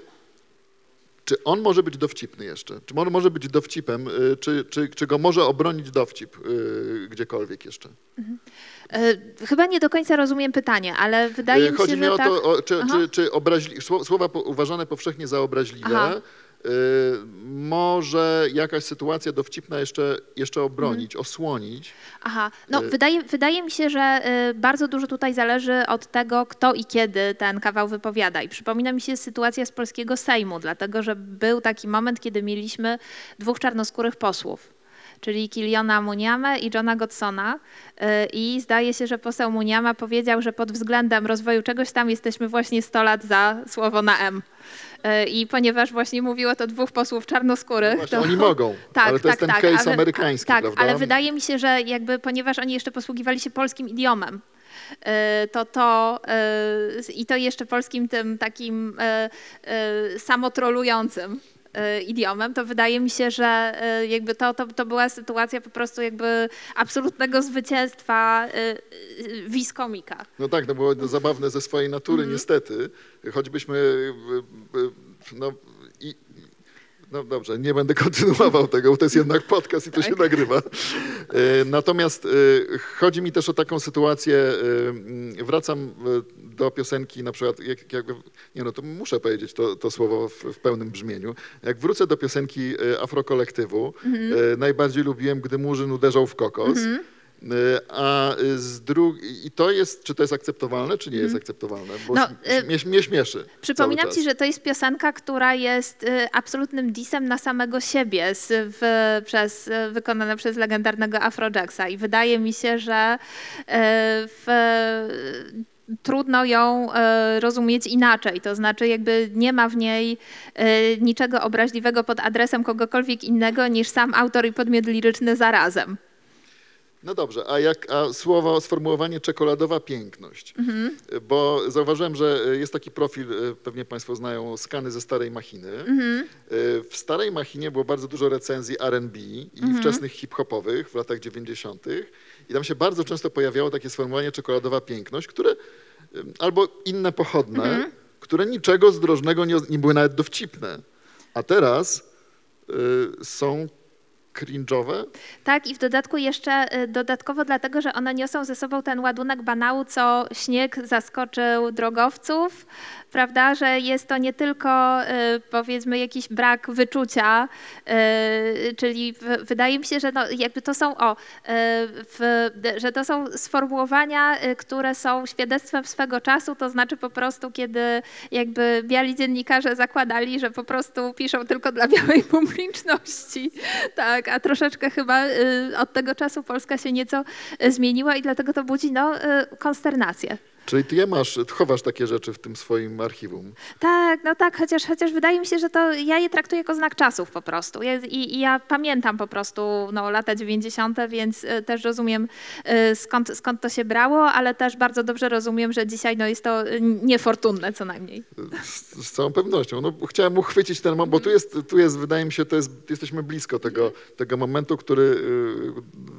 czy on może być dowcipny jeszcze? Czy on może być dowcipem? y, Czy, czy, czy go może obronić dowcip y, gdziekolwiek jeszcze? E, Chyba nie do końca rozumiem pytanie, ale wydaje mi Chodzi się, mi że o tak. to, o, czy, czy, czy obraźli, sło- słowa uważane powszechnie za obraźliwe, Aha. Y, może jakaś sytuacja dowcipna jeszcze, jeszcze obronić, Mhm. osłonić. Aha, no Y- wydaje, wydaje mi się, że y, bardzo dużo tutaj zależy od tego, kto i kiedy ten kawał wypowiada. I przypomina mi się sytuacja z polskiego Sejmu, dlatego że był taki moment, kiedy mieliśmy dwóch czarnoskórych posłów. Czyli Kiliona Muniamę i Johna Godsona. I zdaje się, że poseł Muniama powiedział, że pod względem rozwoju czegoś tam jesteśmy właśnie 100 lat za słowo na M. Y, I ponieważ właśnie mówiło to dwóch posłów czarnoskórych, No właśnie, to... oni mogą, Tak, ale to tak, jest ten tak, case ale- amerykański, tak, prawda? ale wydaje mi się, że jakby ponieważ oni jeszcze posługiwali się polskim idiomem, y, to to y, i to jeszcze polskim tym takim samotrolującym idiomem, to wydaje mi się, że y, jakby to, to, to była sytuacja po prostu jakby absolutnego zwycięstwa y, y, wiskomika. No tak, no było zabawne ze swojej natury, Mhm. niestety. Choćbyśmy, y, y, no, no dobrze, nie będę kontynuował tego, bo to jest jednak podcast i to się Tak. nagrywa. Y, Natomiast y, chodzi mi też o taką sytuację, y, wracam do piosenki na przykład, jak, jakby, nie no to muszę powiedzieć to, to słowo w, w pełnym brzmieniu. Jak wrócę do piosenki Afrokolektywu, Mhm. najbardziej lubiłem, gdy murzyn uderzał w kokos. Y, A y, z drugiej, i to jest, czy to jest akceptowalne, czy nie jest akceptowalne? Bo No, y, mnie, mnie śmieszy. Przypominam ci, że to jest piosenka, która jest y, absolutnym disem na samego siebie, w, przez, y, wykonana przez legendarnego Afrojacksa. I wydaje mi się, że w, trudno ją rozumieć inaczej. To znaczy, jakby nie ma w niej niczego obraźliwego pod adresem kogokolwiek innego niż sam autor i podmiot liryczny zarazem. No dobrze, a jak a słowo, sformułowanie czekoladowa piękność? Bo zauważyłem, że jest taki profil, e, pewnie Państwo znają, skany ze starej machiny. E, W starej machinie było bardzo dużo recenzji R&B i wczesnych hip-hopowych w latach 90. I tam się bardzo często pojawiało takie sformułowanie czekoladowa piękność, które albo inne pochodne, które niczego zdrożnego nie, nie były nawet dowcipne. A teraz y, są cringe'owe, Tak, i w dodatku jeszcze y, dodatkowo dlatego, że one niosą ze sobą ten ładunek banału, co śnieg zaskoczył drogowców, prawda, że jest to nie tylko y, powiedzmy jakiś brak wyczucia, y, czyli wydaje mi się, że no, jakby to są o, w, że to są sformułowania, które są świadectwem swego czasu, to znaczy po prostu kiedy jakby biali dziennikarze zakładali, że po prostu piszą tylko dla białej publiczności, tak, a troszeczkę chyba y, od tego czasu Polska się nieco y, zmieniła i dlatego to budzi no, y, konsternację. Czyli ty je masz, chowasz takie rzeczy w tym swoim archiwum. Tak, no tak, chociaż, chociaż wydaje mi się, że to ja je traktuję jako znak czasów po prostu. Ja, i, I ja pamiętam po prostu no, lata 90., więc y, też rozumiem y, skąd, skąd to się brało, ale też bardzo dobrze rozumiem, że dzisiaj no, jest to y, niefortunne co najmniej. Z, z całą pewnością. No, chciałem uchwycić ten moment, bo tu jest, tu jest, wydaje mi się, to jest, jesteśmy blisko tego, tego momentu, który,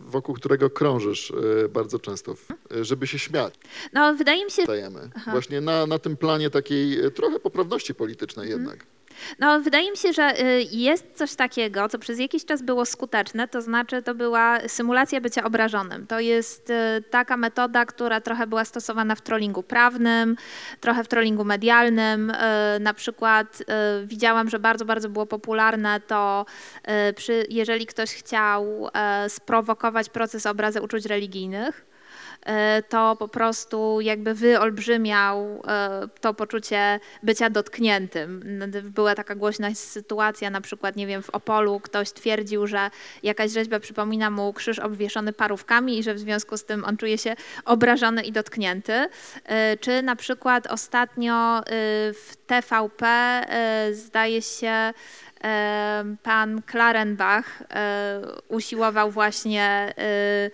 wokół którego krążysz bardzo często, żeby się śmiać. No wydaje mi się, Stajemy. Właśnie na, na tym planie takiej y, trochę poprawności politycznej jednak. No, wydaje mi się, że y, jest coś takiego, co przez jakiś czas było skuteczne, to znaczy to była symulacja bycia obrażonym. To jest y, taka metoda, która trochę była stosowana w trollingu prawnym, trochę w trollingu medialnym. Na przykład widziałam, że bardzo, bardzo było popularne to, przy, jeżeli ktoś chciał e, sprowokować proces obrazy uczuć religijnych, e, to po prostu jakby wyolbrzymiał e, to poczucie bycia dotkniętym. Była taka głośna sytuacja, na przykład, nie wiem, w Opolu ktoś twierdził, że jakaś rzeźba przypomina mu krzyż obwieszony parówkami i że w związku z tym on czuje się obrażony i dotknięty. E, Czy na przykład ostatnio e, w TVP e, zdaje się e, pan Klarenbach e, usiłował właśnie e,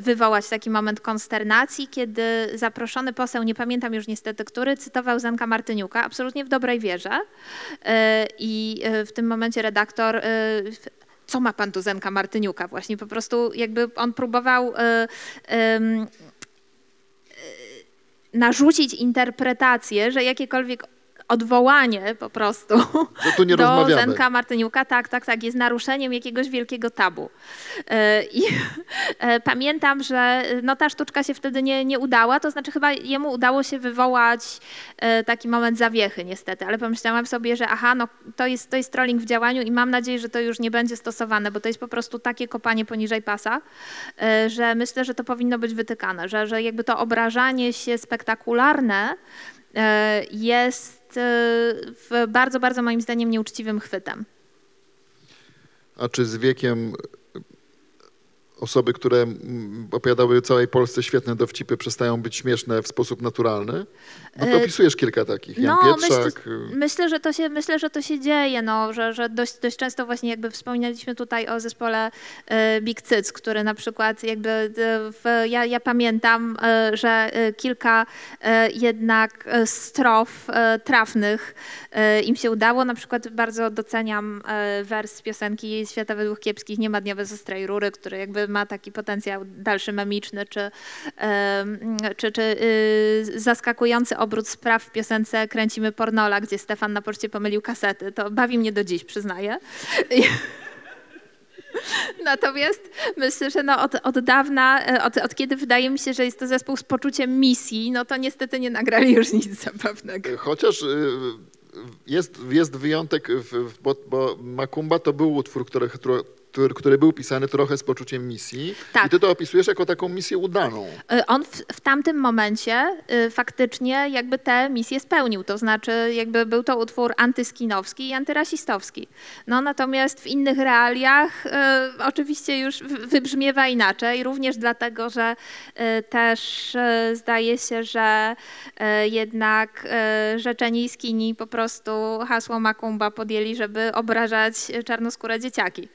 wywołać taki moment konsternacji, kiedy zaproszony poseł, nie pamiętam już niestety który, cytował Zenka Martyniuka, absolutnie w dobrej wierze. E, I e, w tym momencie redaktor e, co ma pan do Zenka Martyniuka? Właśnie po prostu jakby on próbował e, em, e, narzucić interpretację, że jakiekolwiek odwołanie po prostu nie do. Zenka Martyniuka, tak, tak, tak, jest naruszeniem jakiegoś wielkiego tabu. E, I e, pamiętam, że no, ta sztuczka się wtedy nie, nie udała, to znaczy chyba jemu udało się wywołać e, taki moment zawiechy niestety, ale pomyślałam sobie, że aha, no to jest, to jest trolling w działaniu i mam nadzieję, że to już nie będzie stosowane, bo to jest po prostu takie kopanie poniżej pasa, e, że myślę, że to powinno być wytykane, że, że jakby to obrażanie się spektakularne e, jest e, bardzo, bardzo moim zdaniem nieuczciwym chwytem. A czy z wiekiem osoby, które mm, opowiadały całej Polsce świetne dowcipy, przestają być śmieszne w sposób naturalny? Bo ty E, opisujesz kilka takich. Jan No, Pietrzak. myślę, y, myślę, że to się, myślę, że to się dzieje, no, że, że dość, dość często właśnie jakby wspominaliśmy tutaj o zespole e, Big Cyc, który na przykład jakby e, w, ja, ja pamiętam, że kilka jednak strof trafnych im się udało. Na przykład bardzo doceniam wers piosenki Świata według kiepskich Nie ma dnia bez ostrej rury, który jakby ma taki potencjał dalszy memiczny, czy, czy, czy y, zaskakujący obrót spraw w piosence Kręcimy Pornola, gdzie Stefan na poczcie pomylił kasety. To bawi mnie do dziś, przyznaję. Natomiast myślę, że no od, od dawna, e, od, od kiedy wydaje mi się, że jest to zespół z poczuciem misji, no to niestety nie nagrali już nic zabawnego. Chociaż y, jest, jest wyjątek, w, bo, bo Makumba to był utwór, który, który, który był pisany trochę z poczuciem misji. Tak. I ty to opisujesz jako taką misję udaną. Y, On w, w tamtym momencie y, faktycznie jakby tę misję spełnił, to znaczy jakby był to utwór antyskinowski i antyrasistowski. No natomiast w innych realiach y, oczywiście już wybrzmiewa inaczej, również dlatego, że y, też zdaje się, że jednak żeczeni i skini po prostu hasło Makumba podjęli, żeby obrażać czarnoskóre dzieciaki.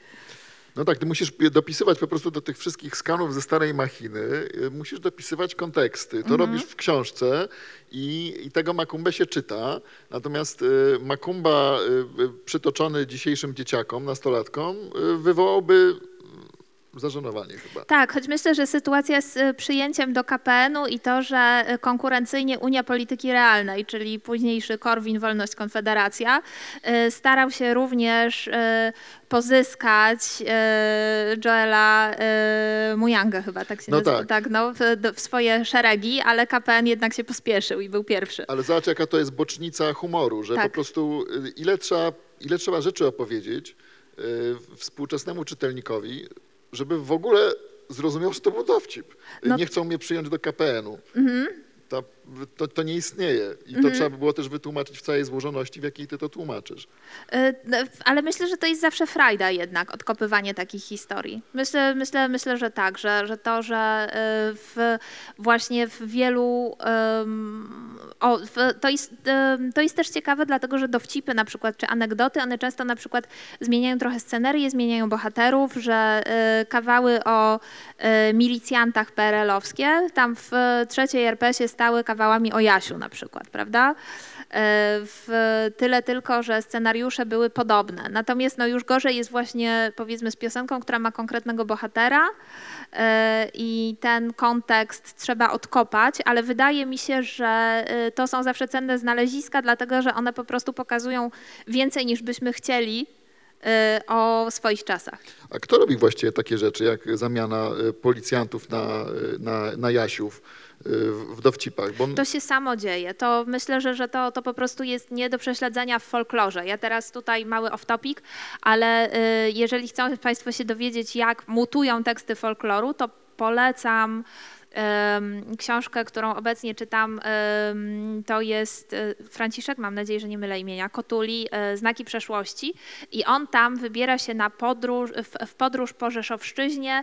No tak, ty musisz pi- dopisywać po prostu do tych wszystkich skanów ze starej machiny, y, musisz dopisywać konteksty. To robisz w książce i, i tego Makumbę się czyta. Natomiast y, Makumba y, y, przytoczony dzisiejszym dzieciakom, nastolatkom, y, wywołałby zażenowanie chyba. Tak, choć myślę, że sytuacja z y, przyjęciem do KPN-u i to, że y, konkurencyjnie Unia Polityki Realnej, czyli późniejszy Korwin Wolność Konfederacja, y, starał się również pozyskać Joela Mujangę chyba, tak się No nazywa, tak. no, w, swoje szeregi, ale KPN jednak się pospieszył i był pierwszy. Ale zobacz, jaka to jest bocznica humoru, że Tak. po prostu ile trzeba, ile trzeba rzeczy opowiedzieć współczesnemu czytelnikowi, żeby w ogóle zrozumiał, że to był dowcip. No- Nie chcą mnie przyjąć do KPN-u. To, to, to nie istnieje. I to trzeba by było też wytłumaczyć w całej złożoności, w jakiej ty to tłumaczysz. Y, no, Ale myślę, że to jest zawsze frajda jednak, odkopywanie takich historii. Myślę, myślę, myślę że tak, że, że to, że y, w, właśnie w wielu... ym, o, w, to, jest, to jest też ciekawe, dlatego że dowcipy na przykład, czy anegdoty, one często na przykład zmieniają trochę scenerię, zmieniają bohaterów, że y, kawały o milicjantach PRL-owskie, tam w trzeciej RP się stały kawałami o Jasiu na przykład, prawda? E, W tyle tylko, że scenariusze były podobne. Natomiast no już gorzej jest właśnie powiedzmy z piosenką, która ma konkretnego bohatera e, i ten kontekst trzeba odkopać, ale wydaje mi się, że e, to są zawsze cenne znaleziska, dlatego że one po prostu pokazują więcej niż byśmy chcieli o swoich czasach. A kto robi właściwie takie rzeczy, jak zamiana policjantów na, na, na Jasiów w dowcipach? Bo To się samo dzieje. To myślę, że, że to, to po prostu jest nie do prześledzenia w folklorze. Ja teraz tutaj mały off-topic, ale y, jeżeli chcą Państwo się dowiedzieć, jak mutują teksty folkloru, to polecam książkę, którą obecnie czytam. to jest y, Franciszek, mam nadzieję, że nie mylę imienia, Kotuli, y, Znaki przeszłości. I on tam wybiera się na podróż, w, podróż po Rzeszowszczyźnie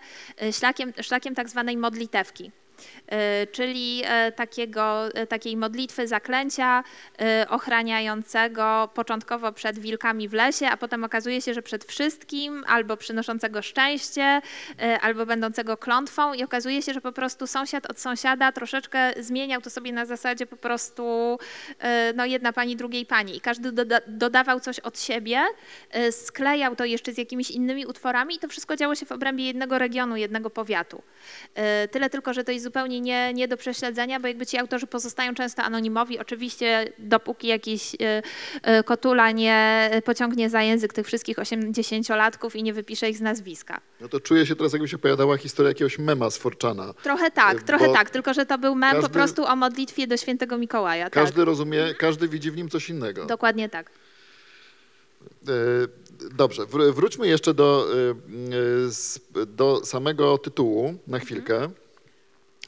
szlakiem, szlakiem tak zwanej modlitewki. Y, czyli e, takiego, e, takiej modlitwy zaklęcia e, ochraniającego początkowo przed wilkami w lesie, a potem okazuje się, że przed wszystkim, albo przynoszącego szczęście, e, albo będącego klątwą i okazuje się, że po prostu sąsiad od sąsiada troszeczkę zmieniał to sobie na zasadzie po prostu e, no jedna pani drugiej pani i każdy doda dodawał coś od siebie, e, sklejał to jeszcze z jakimiś innymi utworami i to wszystko działo się w obrębie jednego regionu, jednego powiatu. E, Tyle tylko, że to jest zupełnie nie, nie do prześledzenia, bo jakby ci autorzy pozostają często anonimowi. Oczywiście dopóki jakiś e, e, kotula nie pociągnie za język tych wszystkich 80-latków i nie wypisze ich z nazwiska. no to czuję się teraz, jakby się pojawiała historia jakiegoś mema z Forczana. Trochę tak, Bo trochę tak, tylko że to był mem po każdy- prostu o modlitwie do świętego Mikołaja. Każdy tak. rozumie, każdy widzi w nim coś innego. Dokładnie tak. Dobrze, wr- wróćmy jeszcze do, do samego tytułu na chwilkę.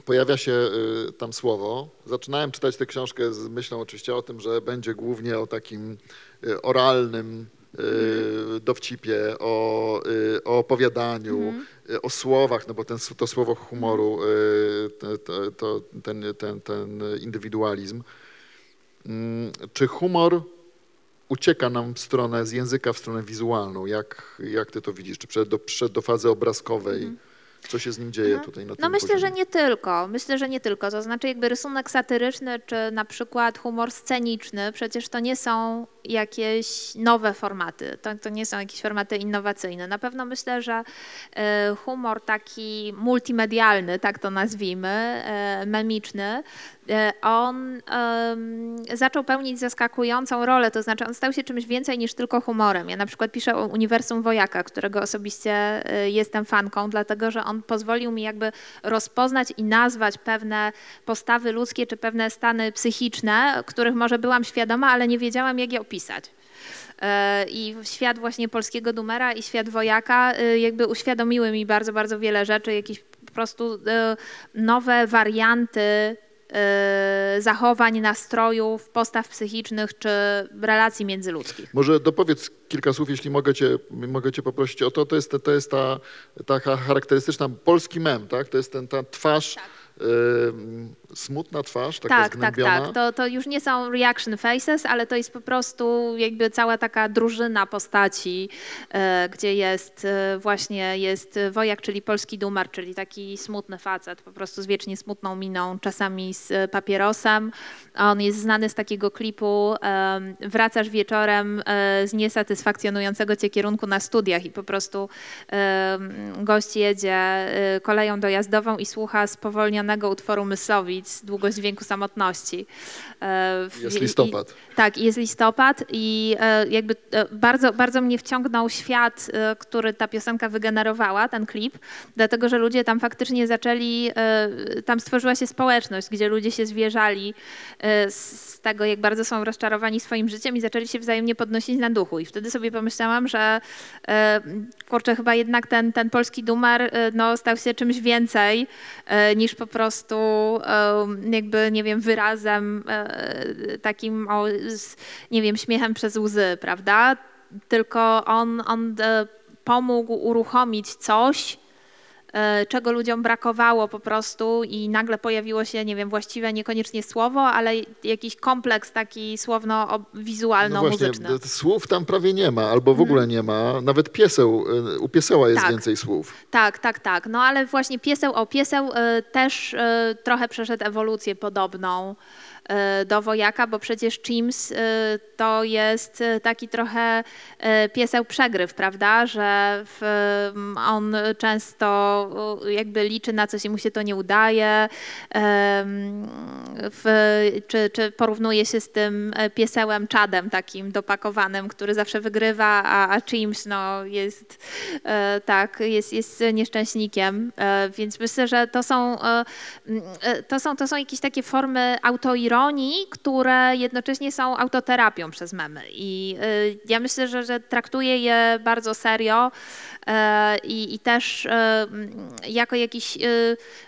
Pojawia się e, tam słowo. Zaczynałem czytać tę książkę z myślą oczywiście o tym, że będzie głównie o takim e, oralnym e, dowcipie, o, o opowiadaniu, e, o słowach, no bo ten, to słowo humoru, e, to, to, ten, ten, ten indywidualizm. Mm, Czy humor ucieka nam w stronę z języka w stronę wizualną. Jak, jak ty to widzisz? Czy przed do, przed do fazy obrazkowej? Co się z nim dzieje tutaj na tym No myślę, poziomie? że nie tylko. Myślę, że nie tylko. To znaczy jakby rysunek satyryczny, czy na przykład humor sceniczny, przecież to nie są jakieś nowe formaty. To, to nie są jakieś formaty innowacyjne. Na pewno myślę, że e, humor taki multimedialny, tak to nazwijmy, e, memiczny, e, on zaczął pełnić zaskakującą rolę, to znaczy on stał się czymś więcej niż tylko humorem. Ja na przykład piszę o Uniwersum Wojaka, którego osobiście jestem fanką, dlatego że on pozwolił mi jakby rozpoznać i nazwać pewne postawy ludzkie czy pewne stany psychiczne, których może byłam świadoma, ale nie wiedziałam jak je opisać. E, I świat właśnie polskiego Dumera i świat wojaka e, jakby uświadomiły mi bardzo, bardzo wiele rzeczy, jakieś po prostu e, nowe warianty zachowań, nastrojów, postaw psychicznych czy relacji międzyludzkich. Może dopowiedz kilka słów, jeśli mogę cię, mogę cię poprosić o to. To jest, to jest ta taka charakterystyczna polski mem, tak? To jest ten, ta twarz Tak. Smutna twarz, taka Tak, tak, zgnębiona. tak. To, to już nie są reaction faces, ale to jest po prostu jakby cała taka drużyna postaci, e, gdzie jest e, właśnie jest wojak, czyli polski dumar, czyli taki smutny facet, po prostu z wiecznie smutną miną, czasami z e, papierosem. On jest znany z takiego klipu Wracasz wieczorem z niesatysfakcjonującego cię kierunku na studiach i po prostu gość jedzie koleją dojazdową i słucha spowolnionego utworu Myslowic, Długość dźwięku samotności. E, Jest i- listopad. tak, jest listopad i e, jakby e, bardzo, bardzo mnie wciągnął świat, który ta piosenka wygenerowała, ten klip, dlatego że ludzie tam faktycznie zaczęli, tam stworzyła się społeczność, gdzie ludzie się zwierzali z tego, jak bardzo są rozczarowani swoim życiem i zaczęli się wzajemnie podnosić na duchu. I wtedy sobie pomyślałam, że kurczę, chyba jednak ten, ten polski dumar no, stał się czymś więcej niż po prostu jakby, nie wiem, wyrazem e, takim, o, nie wiem, śmiechem przez łzy, prawda? Tylko on, on e, pomógł uruchomić coś, czego ludziom brakowało po prostu i nagle pojawiło się, nie wiem, właściwe niekoniecznie słowo, ale jakiś kompleks taki No słowno-wizualno-muzyczny. d- słów tam prawie nie ma, albo w ogóle nie ma. Nawet pieseł, y, u pieseła jest Tak. więcej słów. Tak, tak, tak. No ale właśnie pieseł, o pieseł y, też y, trochę przeszedł ewolucję podobną do wojaka, bo przecież Chims y, to jest y, taki trochę pieseł przegryw, prawda, że w, mm, on często jakby liczy na coś i mu się to nie udaje, w, czy, czy porównuje się z tym e, piesełem czadem takim dopakowanym, który zawsze wygrywa, a, a Chims no, jest e, tak, jest, jest nieszczęśnikiem, e, więc myślę, że to są, e, e, to są, to są jakieś takie formy autoironii, które jednocześnie są autoterapią przez memy i e, ja myślę, że, że traktuję je bardzo serio e, i, i też e, m, jako jakiś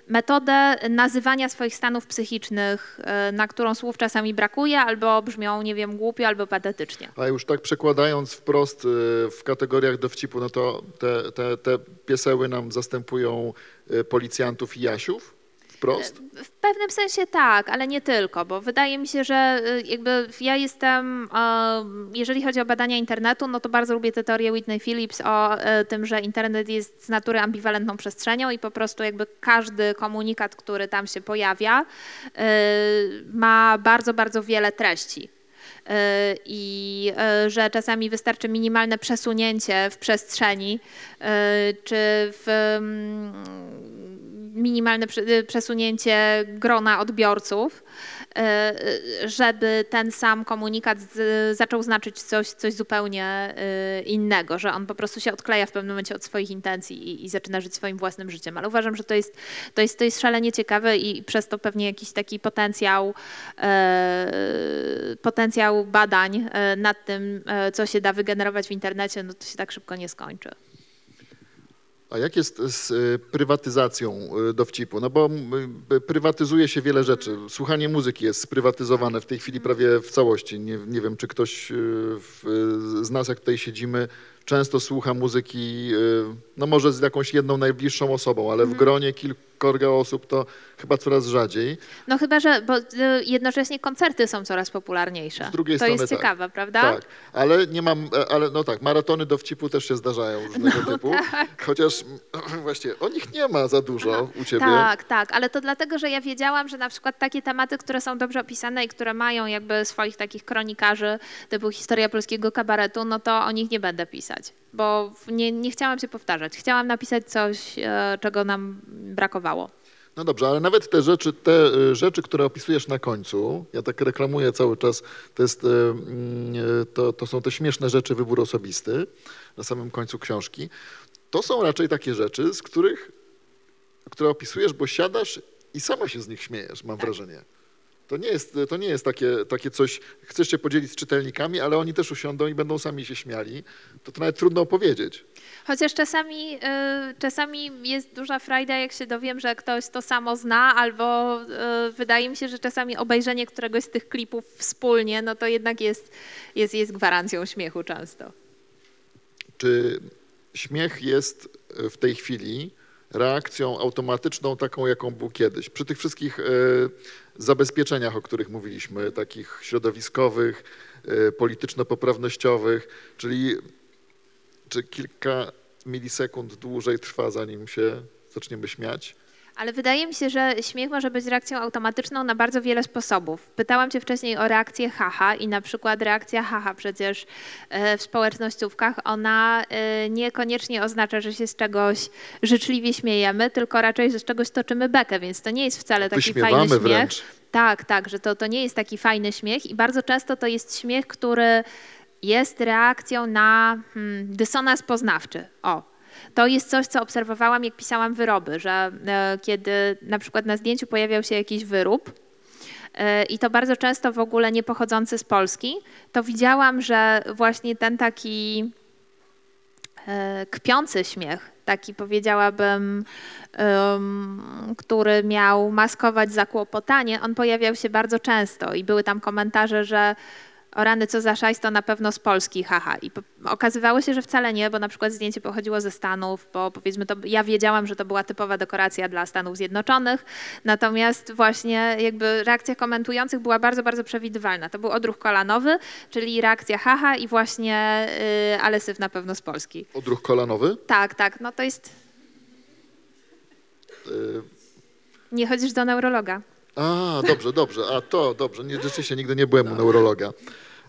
metodę nazywania swoich stanów psychicznych, na którą słów czasami brakuje, albo brzmią, nie wiem, głupio, albo patetycznie. A już tak przekładając wprost y, w kategoriach dowcipu, no to te, te, te pieseły nam zastępują y, policjantów i Jasiów? Wprost? W pewnym sensie tak, ale nie tylko, bo wydaje mi się, że y, jakby ja jestem, e, jeżeli chodzi o badania internetu, no to bardzo lubię tę teorię Whitney Phillips o e, tym, że internet jest z natury ambiwalentną przestrzenią i po prostu jakby każdy komunikat, który tam się pojawia, e, ma bardzo, bardzo wiele treści. E, I e, że czasami wystarczy minimalne przesunięcie w przestrzeni, e, czy w mm, minimalne y, przesunięcie grona odbiorców, e, y, żeby ten sam komunikat zaczął znaczyć coś, coś zupełnie y, innego, że on po prostu się odkleja w pewnym momencie od swoich intencji i, i zaczyna żyć swoim własnym życiem. Ale uważam, że to jest, to jest, to jest szalenie ciekawe i przez to pewnie jakiś taki potencjał, potencjał badań nad tym, co się da wygenerować w internecie, no to się tak szybko nie skończy. A jak jest z y, prywatyzacją y, dowcipu? No bo y, prywatyzuje się wiele rzeczy. Słuchanie muzyki jest sprywatyzowane w tej chwili prawie w całości. Nie, nie wiem, czy ktoś z nas, jak tutaj siedzimy, często słucha muzyki, no może z jakąś jedną najbliższą osobą, ale w gronie kilkorga osób to chyba coraz rzadziej. No chyba, że bo y, jednocześnie koncerty są coraz popularniejsze. Z drugiej to strony jest tak. ciekawe, prawda? Tak, ale nie mam, ale no tak, maratony dowcipu też się zdarzają różnego No typu. Chociaż właśnie o nich nie ma za dużo u ciebie. Tak, tak, ale to dlatego, że ja wiedziałam, że na przykład takie tematy, które są dobrze opisane i które mają jakby swoich takich kronikarzy, typu historia polskiego kabaretu, no to o nich nie będę pisać, bo nie, nie chciałam się powtarzać. Chciałam napisać coś, e, czego nam brakowało. No dobrze, ale nawet te rzeczy, te y, rzeczy, które opisujesz na końcu, ja tak reklamuję cały czas, to, jest, y, y, to, to są te śmieszne rzeczy, wybór osobisty na samym końcu książki. To są raczej takie rzeczy, z których, które opisujesz, bo siadasz i sama się z nich śmiejesz, mam wrażenie. To nie jest, to nie jest takie, takie coś, chcesz się podzielić z czytelnikami, ale oni też usiądą i będą sami się śmiali. To to nawet trudno opowiedzieć. Chociaż czasami, y, czasami jest duża frajda, jak się dowiem, że ktoś to samo zna, albo y, wydaje mi się, że czasami obejrzenie któregoś z tych klipów wspólnie, no to jednak jest, jest, jest gwarancją śmiechu często. Czy śmiech jest w tej chwili reakcją automatyczną, taką jaką był kiedyś. Przy tych wszystkich e, zabezpieczeniach, o których mówiliśmy, takich środowiskowych, e, polityczno-poprawnościowych, czyli czy kilka milisekund dłużej trwa, zanim się zaczniemy śmiać? Ale wydaje mi się, że śmiech może być reakcją automatyczną na bardzo wiele sposobów. Pytałam cię wcześniej o reakcję haha i na przykład reakcja haha przecież e, w społecznościówkach, ona e, niekoniecznie oznacza, że się z czegoś życzliwie śmiejemy, tylko raczej, że z czegoś toczymy bekę, więc to nie jest wcale taki fajny śmiech. wręcz. Tak, tak, że to, to nie jest taki fajny śmiech i bardzo często to jest śmiech, który jest reakcją na hmm, dysonans poznawczy. O. To jest coś, co obserwowałam, jak pisałam wyroby, że e, kiedy na przykład na zdjęciu pojawiał się jakiś wyrób, e, i to bardzo często w ogóle nie pochodzący z Polski, to widziałam, że właśnie ten taki e, kpiący śmiech, taki powiedziałabym, który miał maskować zakłopotanie, on pojawiał się bardzo często. I były tam komentarze, że o rany, co za szajs, to na pewno z Polski, haha. I okazywało się, że wcale nie, bo na przykład zdjęcie pochodziło ze Stanów, bo powiedzmy to, ja wiedziałam, że to była typowa dekoracja dla Stanów Zjednoczonych, natomiast właśnie jakby reakcja komentujących była bardzo, bardzo przewidywalna. To był odruch kolanowy, czyli reakcja haha i właśnie, yy, ale syf na pewno z Polski. Odruch kolanowy? Tak, tak, no to jest, Y, nie chodzisz do neurologa. A, dobrze, dobrze. A to, dobrze. Nie, rzeczywiście nigdy nie byłem u neurologa.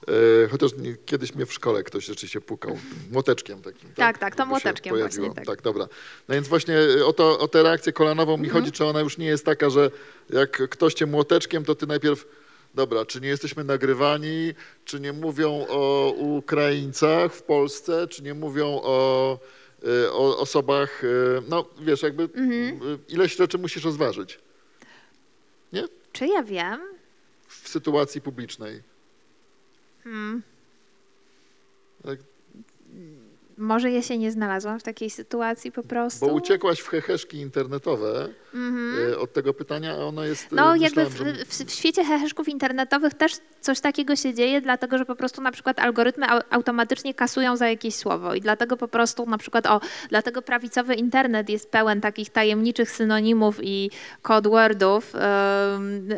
E, chociaż kiedyś mnie w szkole ktoś rzeczywiście pukał młoteczkiem takim. Tak, tak, to Żeby się młoteczkiem pojawiło. właśnie, tak. dobra. No więc właśnie o, to, o tę reakcję kolanową Mhm. mi chodzi, czy ona już nie jest taka, że jak ktoś cię młoteczkiem, to ty najpierw Dobra, czy nie jesteśmy nagrywani, czy nie mówią o Ukraińcach w Polsce, czy nie mówią o, y, o osobach, no wiesz, jakby Mhm. ileś rzeczy musisz rozważyć. Nie? Czy ja wiem? w sytuacji publicznej. Hmm. Tak, Może ja się nie znalazłam w takiej sytuacji po prostu. Bo uciekłaś w heheszki internetowe y, od tego pytania, a ono jest... Mhm. No, jakby w, że- w, świecie heheszków internetowych też coś takiego się dzieje, dlatego że po prostu na przykład algorytmy au- automatycznie kasują za jakieś słowo i dlatego po prostu na przykład, o, dlatego prawicowy internet jest pełen takich tajemniczych synonimów i code wordów, em,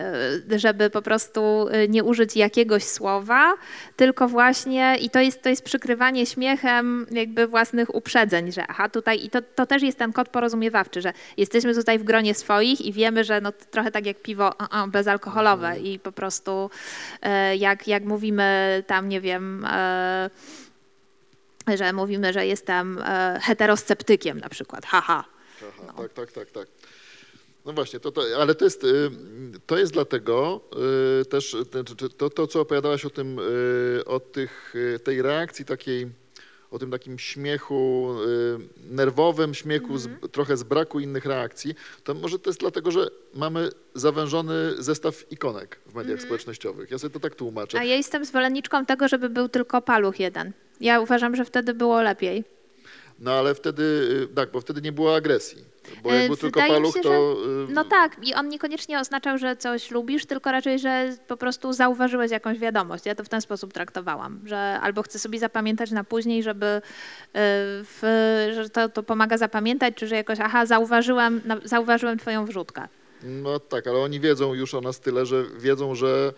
e, żeby po prostu e, nie użyć jakiegoś słowa, tylko właśnie, i to jest, to jest przykrywanie śmiechem jakby własnych uprzedzeń, że aha, tutaj, i to, to też jest ten kod porozumiewawczy, że jesteśmy tutaj w gronie swoich i wiemy, że no, trochę tak jak piwo bezalkoholowe i po prostu e, jak, jak mówimy tam, nie wiem, e, że mówimy, że jestem e, heterosceptykiem na przykład, haha. Aha, tak, tak, tak, tak. No właśnie, to, to, ale to jest, to jest dlatego też te- te- to, to, co opowiadałaś o tym, o tych, tej reakcji takiej, o tym takim śmiechu y, nerwowym, śmiechu z, trochę z braku innych reakcji, to może to jest dlatego, że mamy zawężony zestaw ikonek w mediach społecznościowych. Ja sobie to tak tłumaczę. A ja jestem zwolenniczką tego, żeby był tylko paluch jeden. Ja uważam, że wtedy było lepiej. No ale wtedy, y, tak, bo wtedy nie było agresji. Bo jak E, był tylko wydaje paluch, się, to... y, No tak, i on niekoniecznie oznaczał, że coś lubisz, tylko raczej, że po prostu zauważyłeś jakąś wiadomość. Ja to w ten sposób traktowałam, że albo chcę sobie zapamiętać na później, żeby y, w, że to, to pomaga zapamiętać, czy że jakoś, aha, zauważyłem, na- zauważyłem twoją wrzutkę. No tak, ale oni wiedzą już o nas tyle, że wiedzą, że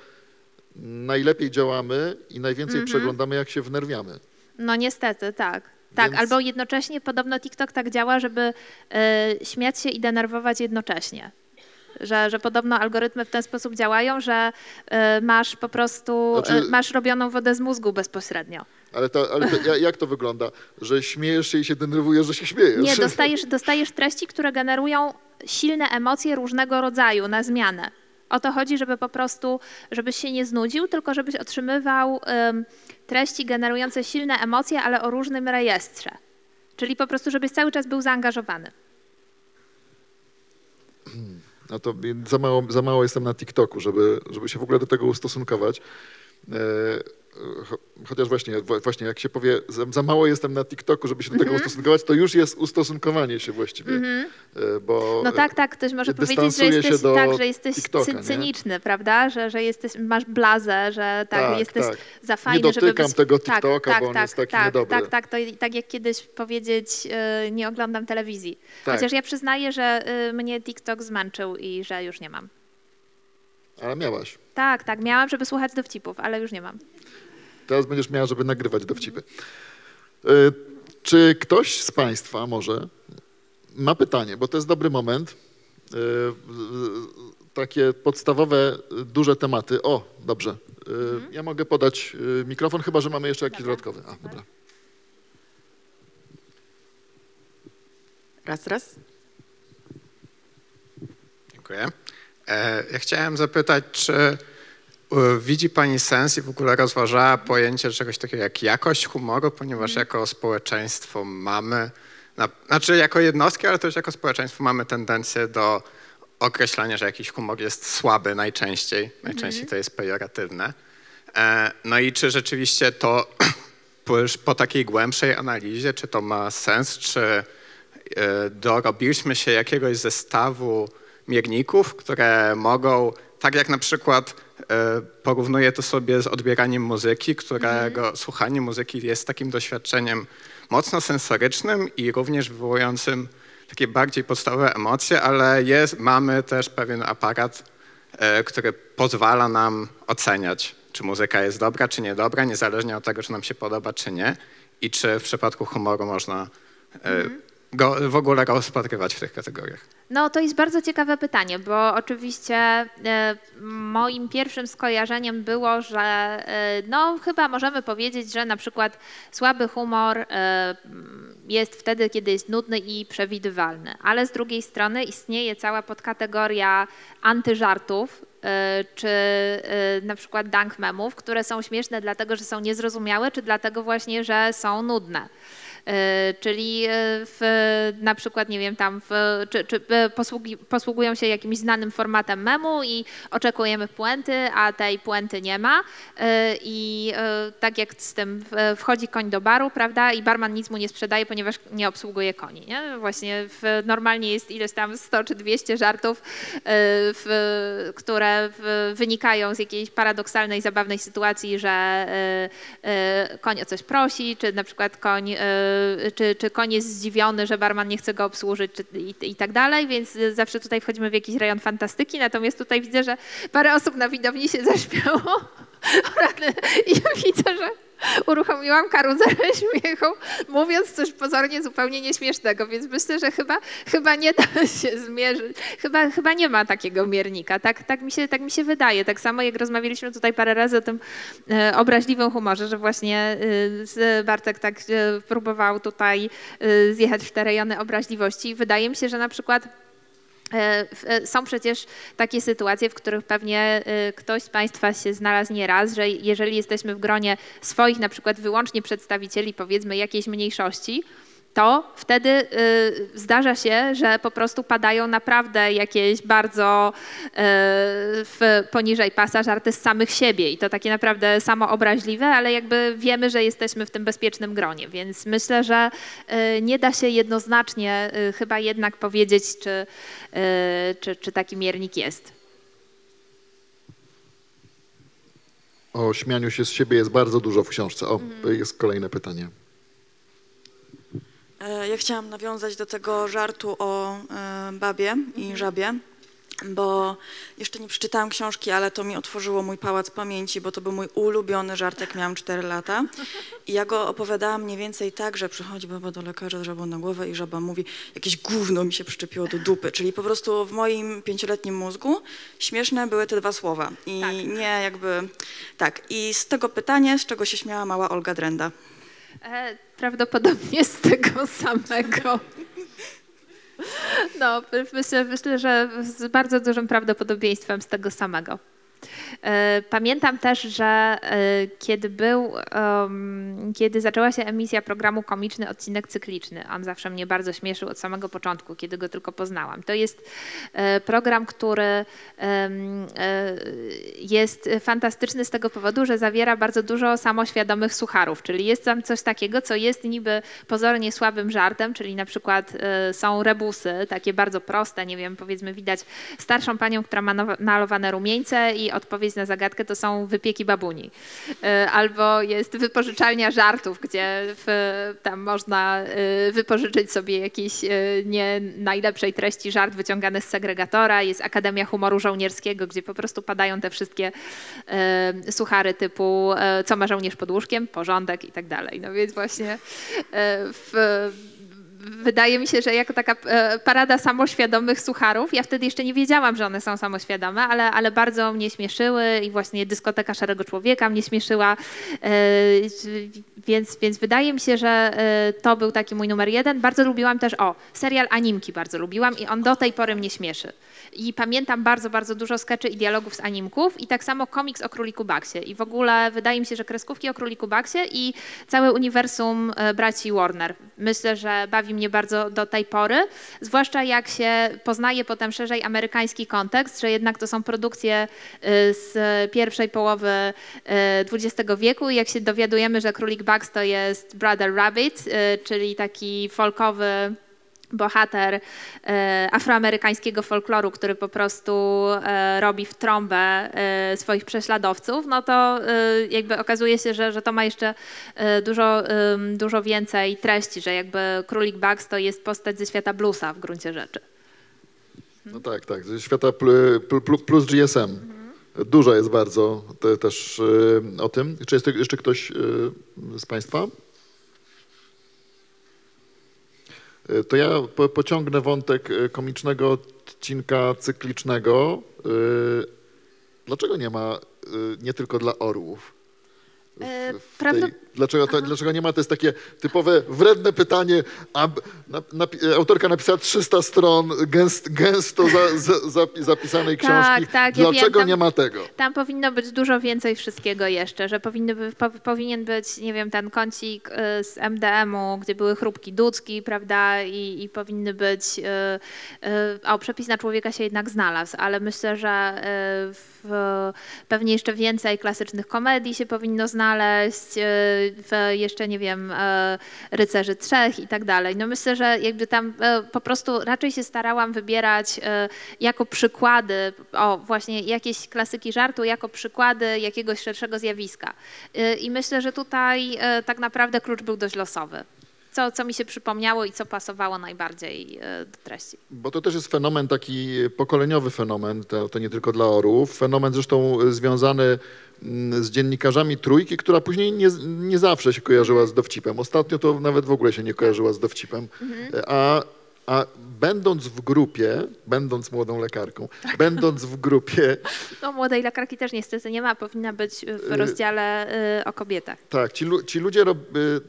najlepiej działamy i najwięcej Mhm. przeglądamy, jak się wnerwiamy. No niestety, tak. Tak, Więc- albo jednocześnie podobno TikTok tak działa, żeby y, śmiać się i denerwować jednocześnie. Że, że podobno algorytmy w ten sposób działają, że y, masz po prostu, Znaczy- y, masz robioną wodę z mózgu bezpośrednio. Ale, to, ale to, ja- jak to wygląda? Że śmiejesz się i się denerwujesz, że się śmiejesz? Nie, dostajesz, dostajesz treści, które generują silne emocje różnego rodzaju na zmianę. O to chodzi, żeby po prostu, żebyś się nie znudził, tylko żebyś otrzymywał ym, treści generujące silne emocje, ale o różnym rejestrze. Czyli po prostu, żebyś cały czas był zaangażowany. No to za mało, za mało jestem na TikToku, żeby, żeby się w ogóle do tego ustosunkować. Cho- chociaż właśnie, właśnie jak się powie, za, za mało jestem na TikToku, żeby się do tego ustosunkować, to już jest ustosunkowanie się właściwie. E, Bo No tak, tak, ktoś może powiedzieć, że jesteś, tak, że jesteś TikToka, cy- nie? cyniczny, prawda? Że, że jesteś, masz blazę, że tak, Tak, jesteś tak. za Nie fajny, żeby dotykam być... tego tak, TikToka, tak, bo on tak, jest taki tak, niedobry. Tak, tak, to i- tak jak kiedyś powiedzieć, y, nie oglądam telewizji. Tak. Chociaż ja przyznaję, że y, mnie TikTok zmęczył i że już nie mam. Ale miałaś. Tak, tak, miałam, żeby słuchać dowcipów, ale już nie mam. Teraz będziesz miała, żeby nagrywać dowcipy. E, Czy ktoś z Państwa może ma pytanie, bo to jest dobry moment. E, w- Takie podstawowe, duże tematy. O, dobrze. E, Ja mogę podać mikrofon, chyba że mamy jeszcze jakiś dodatkowy. A, dobra. Raz, raz. Dziękuję. E, Ja chciałem zapytać, czy e, widzi Pani sens i w ogóle rozważała pojęcie czegoś takiego jak jakość humoru, ponieważ jako społeczeństwo mamy, na, znaczy jako jednostki, ale też jako społeczeństwo mamy tendencję do określania, że jakiś humor jest słaby najczęściej. Najczęściej to jest pejoratywne. E, No i czy rzeczywiście to po, takiej głębszej analizie, czy to ma sens, czy dorobiliśmy się jakiegoś zestawu mierników, które mogą, tak jak na przykład e, porównuję to sobie z odbieraniem muzyki, którego słuchanie muzyki jest takim doświadczeniem mocno sensorycznym i również wywołującym takie bardziej podstawowe emocje, ale jest, mamy też pewien aparat, e, który pozwala nam oceniać, czy muzyka jest dobra, czy niedobra, niezależnie od tego, czy nam się podoba, czy nie i czy w przypadku humoru można e, go w ogóle rozpatrywać w tych kategoriach. No to jest bardzo ciekawe pytanie, bo oczywiście e, moim pierwszym skojarzeniem było, że e, no chyba możemy powiedzieć, że na przykład słaby humor e, jest wtedy, kiedy jest nudny i przewidywalny, ale z drugiej strony istnieje cała podkategoria antyżartów, czy na przykład dank memów, które są śmieszne dlatego, że są niezrozumiałe, czy dlatego właśnie, że są nudne. E, Czyli e, w, na przykład, nie wiem, tam, w, czy, czy e, posługi, posługują się jakimś znanym formatem memu i oczekujemy puenty, a tej puenty nie ma. I tak jak z tym wchodzi koń do baru, prawda, i barman nic mu nie sprzedaje, ponieważ nie obsługuje koni. Nie? Właśnie w, normalnie jest ileś tam 100 czy 200 żartów, które wynikają z jakiejś paradoksalnej, zabawnej sytuacji, że koń o coś prosi, czy na przykład koń, czy, czy koń jest zdziwiony, że barman nie chce go obsłużyć czy, i, i tak dalej, więc e, zawsze tutaj wchodzimy w jakiś rejon fantastyki, natomiast tutaj widzę, że parę osób na widowni się zaśmiało. I widzę, że uruchomiłam karuzelę śmiechu, mówiąc coś pozornie zupełnie nieśmiesznego, więc myślę, że chyba, chyba nie da się zmierzyć. Chyba, chyba nie ma takiego miernika. Tak, tak, mi się, tak mi się wydaje. Tak samo jak rozmawialiśmy tutaj parę razy o tym e, obraźliwym humorze, że właśnie e, Bartek tak e, próbował tutaj zjechać w te rejony obraźliwości. Wydaje mi się, że na przykład Są przecież takie sytuacje, w których pewnie e, ktoś z Państwa się znalazł nieraz, że jeżeli jesteśmy w gronie swoich na przykład wyłącznie przedstawicieli powiedzmy jakiejś mniejszości, to wtedy y, zdarza się, że po prostu padają naprawdę jakieś bardzo y, w, poniżej pasa żarty z samych siebie i to takie naprawdę samoobraźliwe, ale jakby wiemy, że jesteśmy w tym bezpiecznym gronie, więc myślę, że y, nie da się jednoznacznie y, chyba jednak powiedzieć, czy, y, czy, czy taki miernik jest. O śmianiu się z siebie jest bardzo dużo w książce. O, jest kolejne pytanie. E, Ja chciałam nawiązać do tego żartu o e, babie i żabie, bo jeszcze nie przeczytałam książki, ale to mi otworzyło mój pałac pamięci, bo to był mój ulubiony żart, jak miałam 4 lata. I ja go opowiadałam mniej więcej tak, że przychodzi baba do lekarza z żabą na głowę i żaba mówi, jakieś gówno mi się przyczepiło do dupy. Czyli po prostu w moim pięcioletnim mózgu śmieszne były te dwa słowa. I nie jakby, tak. I z tego pytanie, z czego się śmiała mała Olga Drenda. E, Prawdopodobnie z tego samego. No, myślę, myślę, że z bardzo dużym prawdopodobieństwem z tego samego. E, Pamiętam też, że e, kiedy był, kiedy zaczęła się emisja programu Komiczny Odcinek Cykliczny, on zawsze mnie bardzo śmieszył od samego początku, kiedy go tylko poznałam. To jest e, program, który jest fantastyczny z tego powodu, że zawiera bardzo dużo samoświadomych sucharów, czyli jest tam coś takiego, co jest niby pozornie słabym żartem, czyli na przykład są rebusy, takie bardzo proste, nie wiem, powiedzmy widać starszą panią, która ma malowane rumieńce i odpowiedź na zagadkę to są wypieki babuni. E, Albo jest wypożyczalnia żartów, gdzie w, tam można e, wypożyczyć sobie jakiś e, nie najlepszej treści żart wyciągany z segregatora. Jest Akademia Humoru Żołnierskiego, gdzie po prostu padają te wszystkie suchary typu co ma żołnierz pod łóżkiem, porządek i tak dalej. No więc właśnie w, wydaje mi się, że jako taka e, parada samoświadomych sucharów, ja wtedy jeszcze nie wiedziałam, że one są samoświadome, ale, ale bardzo mnie śmieszyły i właśnie dyskoteka Szarego Człowieka mnie śmieszyła, e, więc, więc wydaje mi się, że e, to był taki mój numer jeden. Bardzo lubiłam też, o, serial Animki bardzo lubiłam i on do tej pory mnie śmieszy. I pamiętam bardzo, bardzo dużo skeczy i dialogów z animków i tak samo komiks o Króliku Baksie. I w ogóle wydaje mi się, że kreskówki o Króliku Baksie i całe uniwersum braci Warner. Myślę, że bawi mnie bardzo do tej pory, zwłaszcza jak się poznaje potem szerzej amerykański kontekst, że jednak to są produkcje e, z pierwszej połowy XX wieku. I jak się dowiadujemy, że Królik Bugs to jest Brother Rabbit, e, czyli taki folkowy bohater e, afroamerykańskiego folkloru, który po prostu e, robi w trąbę e, swoich prześladowców, no to jakby okazuje się, że, że to ma jeszcze dużo, dużo więcej treści, że jakby Królik Bugs to jest postać ze świata bluesa w gruncie rzeczy. No tak, tak. Ze świata pl- pl- pl- plus GSM. Dużo jest bardzo te, też o tym. Czy jest jeszcze ktoś z Państwa? Y, To ja po, pociągnę wątek y, komicznego odcinka cyklicznego. Y, Dlaczego nie ma nie tylko dla orłów? W- E, w tej, dlaczego, to, dlaczego nie ma? To jest takie typowe, wredne pytanie. A, b- na, napi- autorka napisała 300 stron gęst, gęsto za, za, za, zapisanej Tak, książki. tak, ja dlaczego wiem, tam- nie ma tego? Tam powinno być dużo więcej wszystkiego jeszcze, że powinny, po, powinien być, nie wiem, ten kącik y, z MDM-u, gdzie były chrupki dudzki, prawda, i, i powinny być, y, o, przepis na człowieka się jednak znalazł, ale myślę, że w, pewnie jeszcze więcej klasycznych komedii się powinno znaleźć, w jeszcze, nie wiem, y, Rycerzy Trzech i tak dalej. No myślę, że jakby tam y, po prostu raczej się starałam wybierać y, jako przykłady, o właśnie jakieś klasyki żartu, jako przykłady jakiegoś szerszego zjawiska. I myślę, że tutaj tak naprawdę klucz był dość losowy. Co, co mi się przypomniało i co pasowało najbardziej do treści. Bo to też jest fenomen taki pokoleniowy fenomen, to, to nie tylko dla orłów. Fenomen zresztą związany z dziennikarzami trójki, która później nie, nie zawsze się kojarzyła z dowcipem. Ostatnio to nawet w ogóle się nie kojarzyła z dowcipem. A, a będąc w grupie, będąc młodą lekarką, będąc w grupie, No, młodej lekarki też niestety nie ma, powinna być w rozdziale y, o kobietach. tak, ci, ci ludzie rob, y,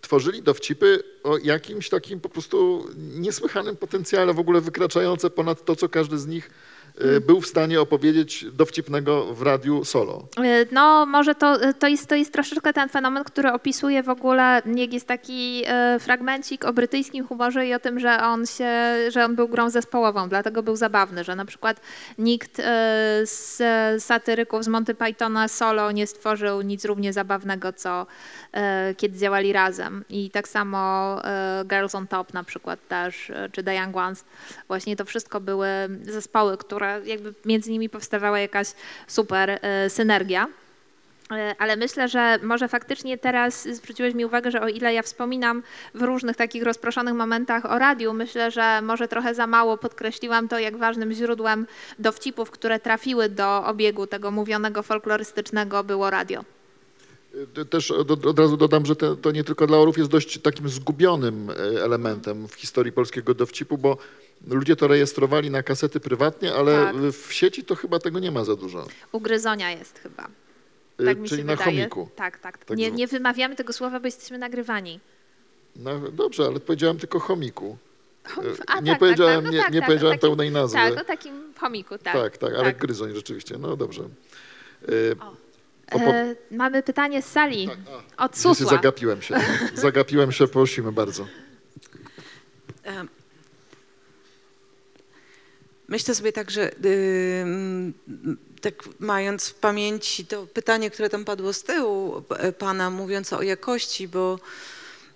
tworzyli dowcipy o jakimś takim po prostu niesłychanym potencjale, w ogóle wykraczające ponad to, co każdy z nich był w stanie opowiedzieć dowcipnego w radiu solo. Y, No, może to, y, to, jest, to jest troszeczkę ten fenomen, który opisuje w ogóle, jak jest taki fragmencik o brytyjskim humorze i o tym, że on się, że on był grą zespołową, dlatego był zabawny, że na przykład nikt z satyryków z Monty Pythona solo nie stworzył nic równie zabawnego, co kiedy działali razem. I tak samo Girls on Top na przykład też, czy The Young Ones. Właśnie to wszystko były zespoły, które jakby między nimi powstawała jakaś super y, synergia. E, Ale myślę, że może faktycznie teraz zwróciłeś mi uwagę, że o ile ja wspominam w różnych takich rozproszonych momentach o radiu, myślę, że może trochę za mało podkreśliłam to, jak ważnym źródłem dowcipów, które trafiły do obiegu tego mówionego folklorystycznego było radio. Też od, razu dodam, że to nie tylko dla orów jest dość takim zgubionym y, elementem w historii polskiego dowcipu, bo ludzie to rejestrowali na kasety prywatnie, ale Tak. w sieci to chyba tego nie ma za dużo. Ugryzonia jest chyba. Y, Tak mi Czyli się na wydaje. chomiku. Tak, tak. Tak Nie, nie wymawiamy tego słowa, bo jesteśmy nagrywani. No, dobrze, ale powiedziałem tylko chomiku. A, nie tak, powiedziałem, tak, tak, no nie, tak, nie tak, powiedziałem o takim- pełnej nazwy. Tak, o takim chomiku, tak. tak, tak, ale gryzoń rzeczywiście. No dobrze. Y, E, mamy pytanie z sali od Susła. Zagapiłem się. Zagapiłem się, prosimy bardzo. Myślę sobie tak, że tak mając w pamięci to pytanie, które tam padło z tyłu e, pana, mówiąc o jakości, bo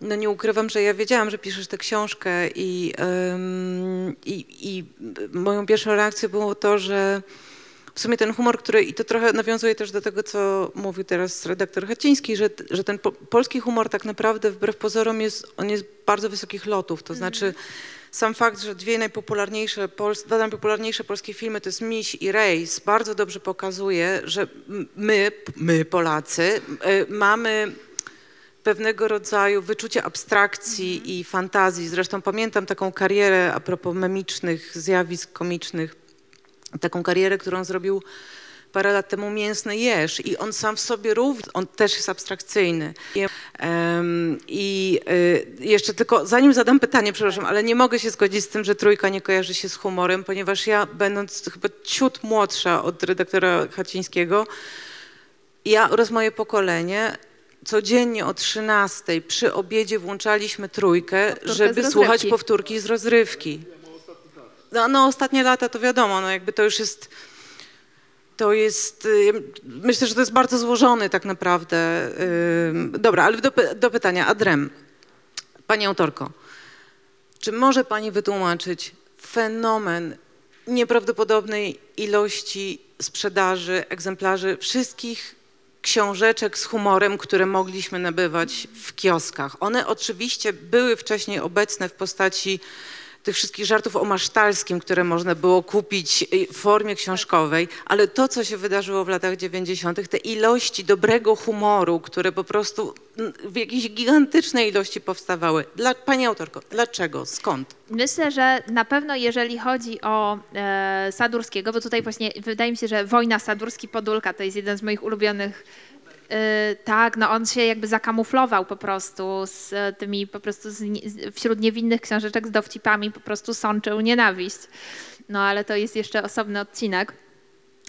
no nie ukrywam, że ja wiedziałam, że piszesz tę książkę i, i, i moją pierwszą reakcją było to, że w sumie ten humor, który, i to trochę nawiązuje też do tego, co mówił teraz redaktor Haciński, że, że ten po, polski humor tak naprawdę wbrew pozorom jest, on jest bardzo wysokich lotów, to znaczy sam fakt, że dwie najpopularniejsze, dwa najpopularniejsze polskie filmy to jest Miś i Rejs, bardzo dobrze pokazuje, że my, my Polacy, y, mamy pewnego rodzaju wyczucie abstrakcji i fantazji. Zresztą pamiętam taką karierę a propos memicznych zjawisk komicznych, taką karierę, którą zrobił parę lat temu Mięsny Jeż i on sam w sobie również, on też jest abstrakcyjny. Em, I y, jeszcze tylko, zanim zadam pytanie, przepraszam, ale nie mogę się zgodzić z tym, że trójka nie kojarzy się z humorem, ponieważ ja, będąc chyba ciut młodsza od redaktora Hacińskiego, ja oraz moje pokolenie codziennie o 13 przy obiedzie włączaliśmy trójkę, Powtórkę żeby słuchać powtórki z rozrywki. No, no ostatnie lata to wiadomo, no jakby to już jest, to jest, y, myślę, że to jest bardzo złożony tak naprawdę. ym, Dobra, ale do, do pytania. Adrem, pani autorko, czy może pani wytłumaczyć fenomen nieprawdopodobnej ilości sprzedaży egzemplarzy wszystkich książeczek z humorem, które mogliśmy nabywać w kioskach. One oczywiście były wcześniej obecne w postaci tych wszystkich żartów o masztalskim, które można było kupić y, w formie książkowej, ale to, co się wydarzyło w latach 90., te ilości dobrego humoru, które po prostu w jakiejś gigantycznej ilości powstawały. Dla, pani autorko, dlaczego? Skąd? Myślę, że na pewno jeżeli chodzi o e, Sadurskiego, bo tutaj właśnie wydaje mi się, że Wojna Sadurski-Podólka to jest jeden z moich ulubionych tak, no on się jakby zakamuflował po prostu z e, tymi po prostu z, wśród niewinnych książeczek z dowcipami po prostu sączył nienawiść. No ale to jest jeszcze osobny odcinek.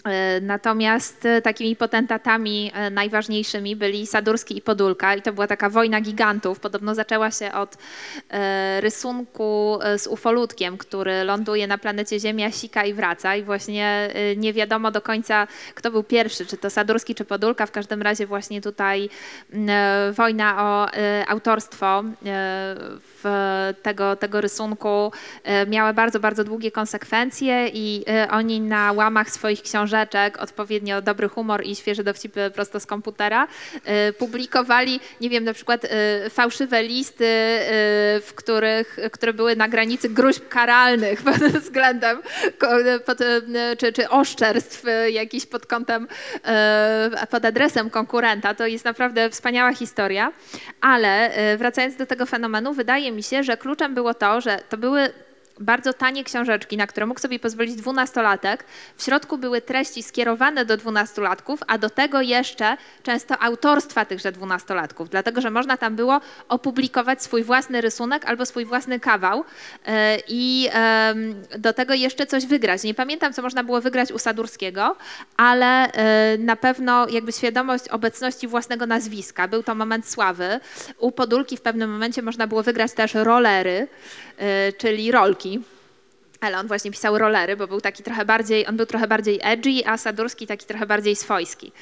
E, Natomiast e, takimi potentatami e, najważniejszymi byli Sadurski i Podólka i to była taka wojna gigantów. Podobno zaczęła się od rysunku z ufolutkiem, który ląduje na planecie Ziemia, sika i wraca i właśnie nie wiadomo do końca, kto był pierwszy, czy to Sadurski, czy Podólka. W każdym razie właśnie tutaj wojna o autorstwo tego, tego rysunku miała bardzo, bardzo długie konsekwencje i oni na łamach swoich odpowiednio dobry humor i świeże dowcipy prosto z komputera, e, publikowali, nie wiem, na przykład e, fałszywe listy, e, w których, które były na granicy gruźb karalnych pod względem, pod, czy, czy oszczerstw jakichś pod kątem, pod adresem konkurenta. To jest naprawdę wspaniała historia, ale wracając do tego fenomenu, wydaje mi się, że kluczem było to, że to były bardzo tanie książeczki, na które mógł sobie pozwolić dwunastolatek. W środku były treści skierowane do dwunastolatków, a do tego jeszcze często autorstwa tychże dwunastolatków, dlatego że można tam było opublikować swój własny rysunek albo swój własny kawał e, i do tego jeszcze coś wygrać. Nie pamiętam, co można było wygrać u Sadurskiego, ale e, na pewno jakby świadomość obecności własnego nazwiska. Był to moment sławy. U Podólki w pewnym momencie można było wygrać też rolery, e, czyli rolki. Ale on właśnie pisał rolery, bo był taki trochę bardziej, on był trochę bardziej edgy, a Sadurski taki trochę bardziej swojski.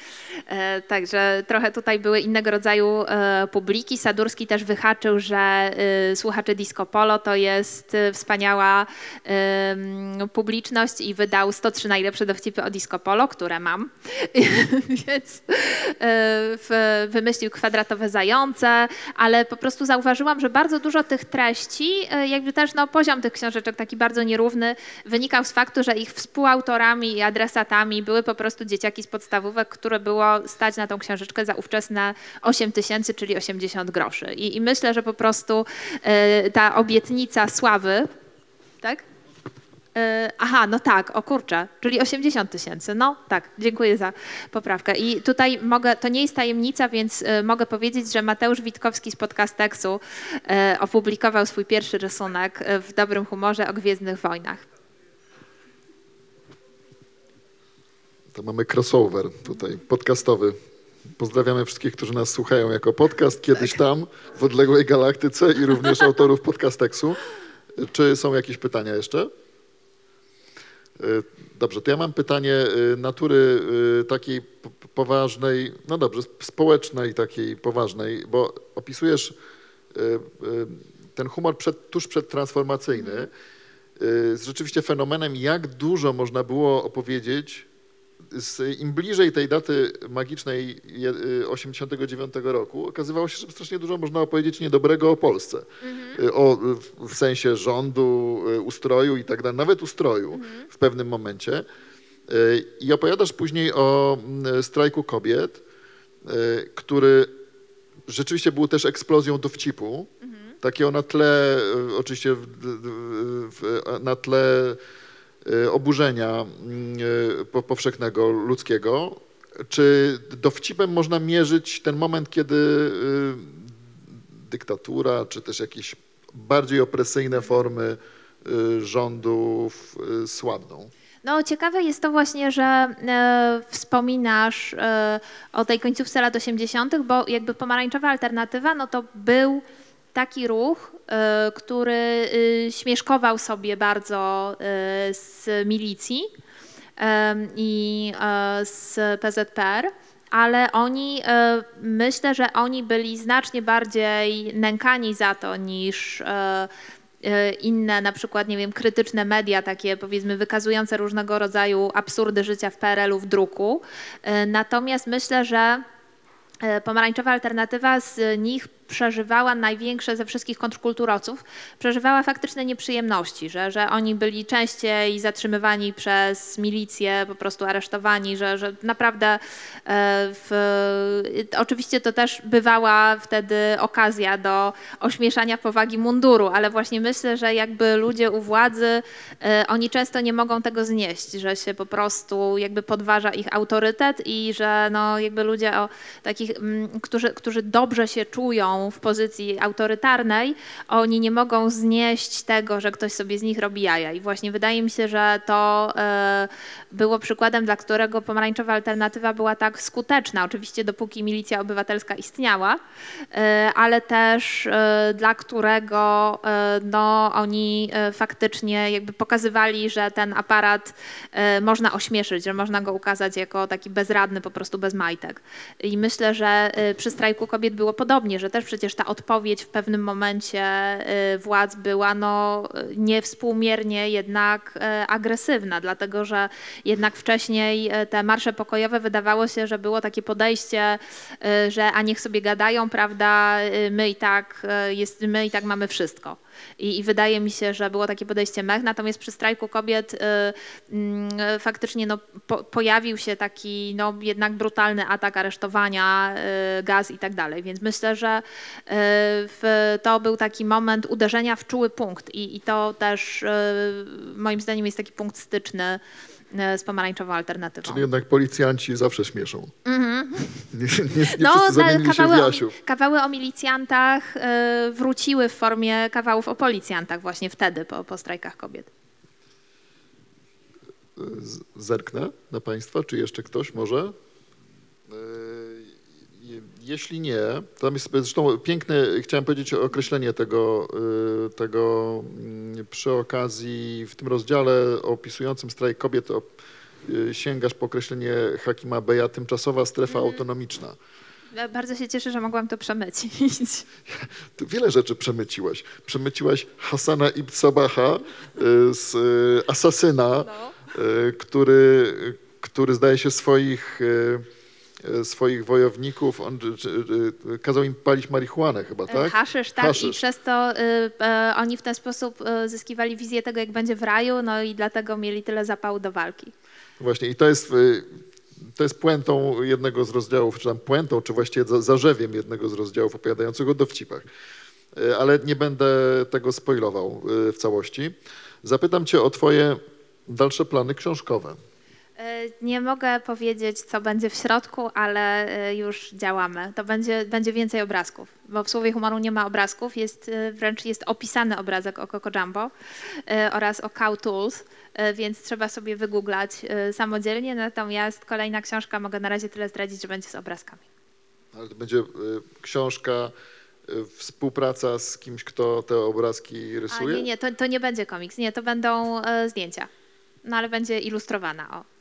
E, także trochę tutaj były innego rodzaju e, publiki. Sadurski też wyhaczył, że e, słuchacze Disco Polo to jest wspaniała publiczność i wydał 103 najlepsze dowcipy o Disco Polo, które mam. Więc wymyślił kwadratowe zające, ale po prostu zauważyłam, że bardzo dużo tych treści, jakby też no, poziom tych książeczek taki bardzo nierówny, wynikał z faktu, że ich współautorami i adresatami były po prostu dzieciaki z podstawówek, które było stać na tą książeczkę za ówczesne 8 tysięcy, czyli 80 groszy. I, I myślę, że po prostu e, ta obietnica sławy, tak? E, Aha, no tak, o kurczę, czyli 80 tysięcy. No tak, dziękuję za poprawkę. I tutaj mogę, to nie jest tajemnica, więc e, mogę powiedzieć, że Mateusz Witkowski z Podcasteksu e, opublikował swój pierwszy rysunek w dobrym humorze o Gwiezdnych Wojnach. To mamy crossover tutaj, podcastowy. Pozdrawiamy wszystkich, którzy nas słuchają jako podcast, kiedyś tam, w odległej galaktyce i również autorów podcasteksu. Czy są jakieś pytania jeszcze? Y, Dobrze, to ja mam pytanie y, natury y, takiej poważnej, no dobrze, sp- społecznej, takiej poważnej, bo opisujesz ten humor przed, tuż przedtransformacyjny. Z rzeczywiście fenomenem, jak dużo można było opowiedzieć z, im bliżej tej daty magicznej je- y, 89 roku, okazywało się, że strasznie dużo można opowiedzieć niedobrego o Polsce. Y, O, w- w sensie rządu, y, ustroju i tak dalej, nawet ustroju w pewnym momencie. I opowiadasz później o mm, strajku kobiet, który rzeczywiście był też eksplozją dowcipu. Takiego na tle, oczywiście w, w, na tle oburzenia mm, y, po- powszechnego ludzkiego. Czy dowcipem można mierzyć ten moment, kiedy y, dyktatura, czy też jakieś bardziej opresyjne formy y, rządów y, słabną? No, ciekawe jest to właśnie, że e, wspominasz e, o tej końcówce lat 80., bo jakby pomarańczowa alternatywa, no to był taki ruch, e, który y, śmieszkował sobie bardzo e, z milicji i e, z PZPR. Ale oni, e, myślę, że oni byli znacznie bardziej nękani za to niż e, inne, na przykład, nie wiem, krytyczne media, takie powiedzmy wykazujące różnego rodzaju absurdy życia w PRL-u w druku. Natomiast myślę, że pomarańczowa alternatywa z nich przeżywała największe ze wszystkich kontrkulturowców, przeżywała faktyczne nieprzyjemności, że, że oni byli częściej zatrzymywani przez milicję, po prostu aresztowani, że, że naprawdę e, w, oczywiście to też bywała wtedy okazja do ośmieszania powagi munduru, ale właśnie myślę, że jakby ludzie u władzy, e, oni często nie mogą tego znieść, że się po prostu jakby podważa ich autorytet i że no jakby ludzie o takich, mm, którzy, którzy dobrze się czują w pozycji autorytarnej, oni nie mogą znieść tego, że ktoś sobie z nich robi jaja. I właśnie wydaje mi się, że to e, było przykładem, dla którego pomarańczowa alternatywa była tak skuteczna. Oczywiście dopóki milicja obywatelska istniała, e, ale też e, dla którego no, oni faktycznie jakby pokazywali, że ten aparat można ośmieszyć, że można go ukazać jako taki bezradny, po prostu bez majtek. I myślę, że przy strajku kobiet było podobnie, że też przecież ta odpowiedź w pewnym momencie e, władz była no, niewspółmiernie jednak e, agresywna, dlatego że jednak wcześniej e, te marsze pokojowe wydawało się, że było takie podejście, że a niech sobie gadają, prawda, my i tak, jest, my i tak mamy wszystko. I, I wydaje mi się, że było takie podejście mech, natomiast przy strajku kobiet y, mm, y, faktycznie no, po, pojawił się taki no, jednak brutalny atak aresztowania, y, gaz i tak dalej. Więc myślę, że y, w, to był taki moment uderzenia w czuły punkt i, i to też y, moim zdaniem jest taki punkt styczny z pomarańczową alternatywą. Czyli jednak policjanci zawsze śmieszą. Nie, nie, nie No, kawały, o, kawały o milicjantach y, wróciły w formie kawałów o policjantach właśnie wtedy, po, po strajkach kobiet. Z- Zerknę na Państwa, czy jeszcze ktoś może? E, Jeśli nie, to tam jest zresztą piękne, chciałem powiedzieć określenie tego, e, tego mm, przy okazji w tym rozdziale opisującym strajk kobiet o, e, sięgasz po określenie Hakima Beja, tymczasowa strefa autonomiczna. Ja Bardzo się cieszę, że mogłam to przemycić. Wiele rzeczy przemyciłaś. Przemyciłaś Hasana ibn Sabaha y, z y, Asasyna, y, który, który zdaje się swoich, y, y, swoich wojowników, on czy- y, kazał im palić marihuanę chyba, tak? Haszysz, tak, Haszysz. i przez to y, oni w ten sposób zyskiwali wizję tego, jak będzie w raju, no i dlatego mieli tyle zapału do walki. Właśnie i to jest, to jest puentą jednego z rozdziałów, czy tam puentą, czy właściwie za- zarzewiem jednego z rozdziałów opowiadających o dowcipach. Ale nie będę tego spoilował w całości. Zapytam cię o twoje dalsze plany książkowe? E, Nie mogę powiedzieć, co będzie w środku, ale e, już działamy. To będzie, będzie więcej obrazków, bo w Słowie Humoru nie ma obrazków, jest, e, wręcz jest opisany obrazek o Coco Jumbo oraz o Cow Tools, więc trzeba sobie wygooglać samodzielnie, natomiast kolejna książka, mogę na razie tyle zdradzić, że będzie z obrazkami. Ale to będzie książka, współpraca z kimś, kto te obrazki A rysuje? nie, nie, to, to nie będzie komiks, nie, to będą zdjęcia, no ale będzie ilustrowana, o.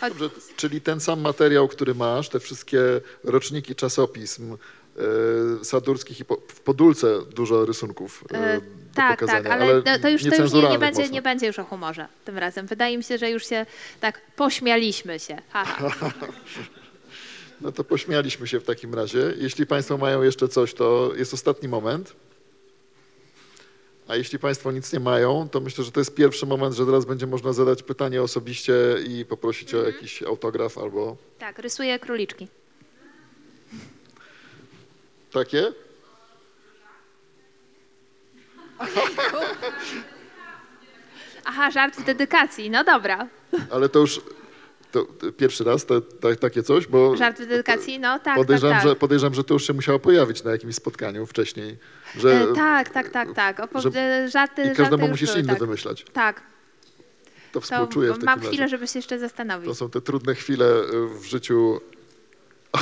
Dobrze, czyli ten sam materiał, który masz, te wszystkie roczniki czasopism y, sadurskich i po, w Podólce dużo rysunków y, E, do tak, tak, ale, to, to już, to już nie, nie, będzie, mocno. nie będzie już o humorze tym razem. Wydaje mi się, że już się tak pośmialiśmy się. Haha. No to pośmialiśmy się w takim razie. Jeśli Państwo mają jeszcze coś, to jest ostatni moment. A jeśli Państwo nic nie mają, to myślę, że to jest pierwszy moment, że teraz będzie można zadać pytanie osobiście i poprosić o jakiś autograf albo Tak, rysuję króliczki. takie. Aha, żart w dedykacji, no dobra. Ale to już to, pierwszy raz to, to, takie coś, bo Żart w dedykacji, no tak, podejrzewam, tak, tak. Że, podejrzewam, że to już się musiało pojawić na jakimś spotkaniu wcześniej. Że, E, tak, tak, tak, tak. Opo- że- żarty, I żarty każdemu już musisz były, inny tak. wymyślać. Tak, To to współczuję w takim mam razie. chwilę, żeby się jeszcze zastanowić. To są te trudne chwile y, w życiu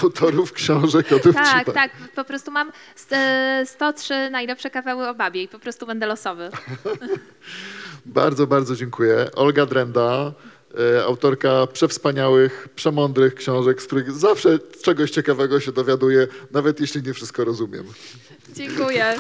autorów książek o dowcipach. Tak, tak, po prostu mam st- e, 103 najlepsze kawały o babie i po prostu będę losowy. Bardzo, bardzo dziękuję. Olga Drenda, autorka przewspaniałych, przemądrych książek, z których zawsze czegoś ciekawego się dowiaduję, nawet jeśli nie wszystko rozumiem. Dziękuję.